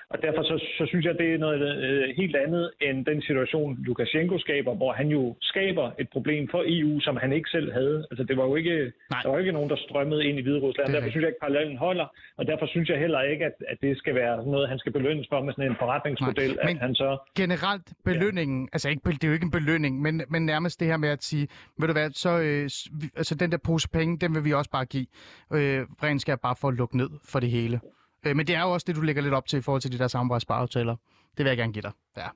Og derfor så, så synes jeg, det er noget øh, helt andet end den situation, Lukashenko skaber, hvor han jo skaber et problem for EU, som han ikke selv havde. Altså det var jo ikke, Nej. der var jo ikke nogen, der strømmede ind i Hvide Rusland. Er Derfor synes jeg ikke, parallellen holder, og derfor synes jeg heller ikke, at, at det skal være noget, han skal belønnes for med sådan en forretningsmodel, Nej, men- at han så generelt belønningen, ja. altså ikke, det er jo ikke en belønning, men, men nærmest det her med at sige, ved du hvad, så øh, altså den der pose penge, den vil vi også bare give. Øh, ren skal bare for at lukke ned for det hele. Øh, men det er jo også det, du lægger lidt op til i forhold til de der samarbejdsbareaftaler. Det vil jeg gerne give dig. Ja.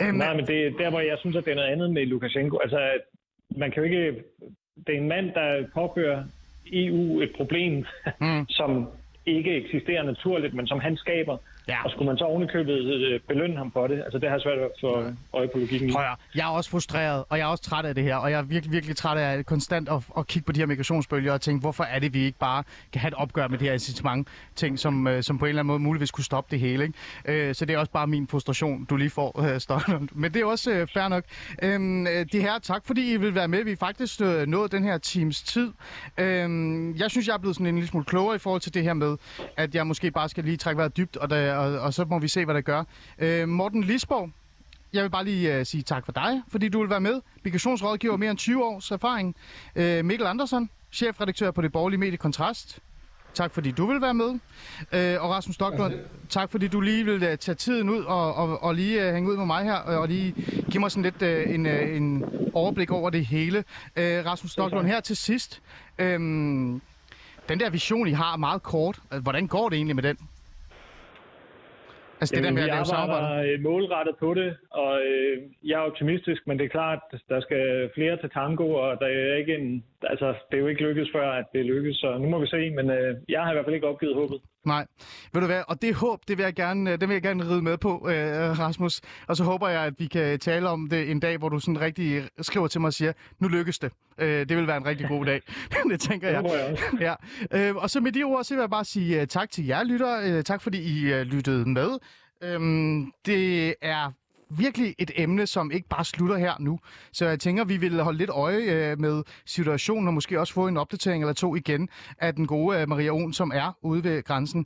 Øhm, Nej, men det er der, hvor jeg synes, at det er noget andet med Lukashenko. Altså, man kan jo ikke... Det er en mand, der påfører EU et problem, Mm. som ikke eksisterer naturligt, men som han skaber. Ja. Og skulle man så ovenikøbet øh, belønne ham for det? Altså, det har jeg svært at få øje på logikken i. Jeg er også frustreret, og jeg er også træt af det her, og jeg er virkelig, virkelig træt af konstant at, at kigge på de her migrationsbølger og tænke, hvorfor er det, vi ikke bare kan have et opgør med det her incitament ting, som, øh, som på en eller anden måde muligvis kunne stoppe det hele. Ikke? Øh, så det er også bare min frustration, du lige får, øh, Stockholm. Men det er også øh, fair nok. Øhm, øh, det her, tak fordi I vil være med. Vi er faktisk øh, nået den her teams tid. Øhm, jeg synes, jeg er blevet sådan en lille smule klogere i forhold til det her med, at jeg måske bare skal lige trække vejret dybt, og, der, og, og så må vi se, hvad det gør. Øh, Morten Lisborg, jeg vil bare lige uh, sige tak for dig, fordi du vil være med. Migrationsrådgiver mere end 20 års erfaring. Uh, Mikkel Andersen, chefredaktør på det borgerlige medie Kontrast. Tak fordi du vil være med. Uh, og Rasmus Stocklund, tak fordi du lige vil uh, tage tiden ud og, og, og lige uh, hænge ud med mig her, og, og lige give mig sådan lidt uh, en, uh, en overblik over det hele. Uh, Rasmus Stocklund, her til sidst. Um, den der vision, I har meget kort, hvordan går det egentlig med den? Altså det der Jamen, med at lave samarbejde. øh, målrettet på det, og øh, jeg er optimistisk, men det er klart, der skal flere til tango, og der er ikke en, altså, det er jo ikke lykkedes før, at det lykkes, så nu må vi se, men øh, jeg har i hvert fald ikke opgivet håbet. Nej. Ved du hvad, og det håb, det vil jeg gerne, øh, det vil jeg gerne ride med på, øh, Rasmus. Og så håber jeg, at vi kan tale om det en dag, hvor du sådan rigtig skriver til mig og siger, nu lykkes det. Øh, det vil være en rigtig god dag. det tænker jeg. Ja. Øh, og så med de ord, så vil jeg bare sige uh, tak til jer lytter. Uh, tak fordi I uh, lyttede med. Øhm, det er virkelig et emne, som ikke bare slutter her nu. Så jeg tænker, vi vil holde lidt øje øh, med situationen, og måske også få en opdatering eller to igen af den gode øh, Maria On, som er ude ved grænsen.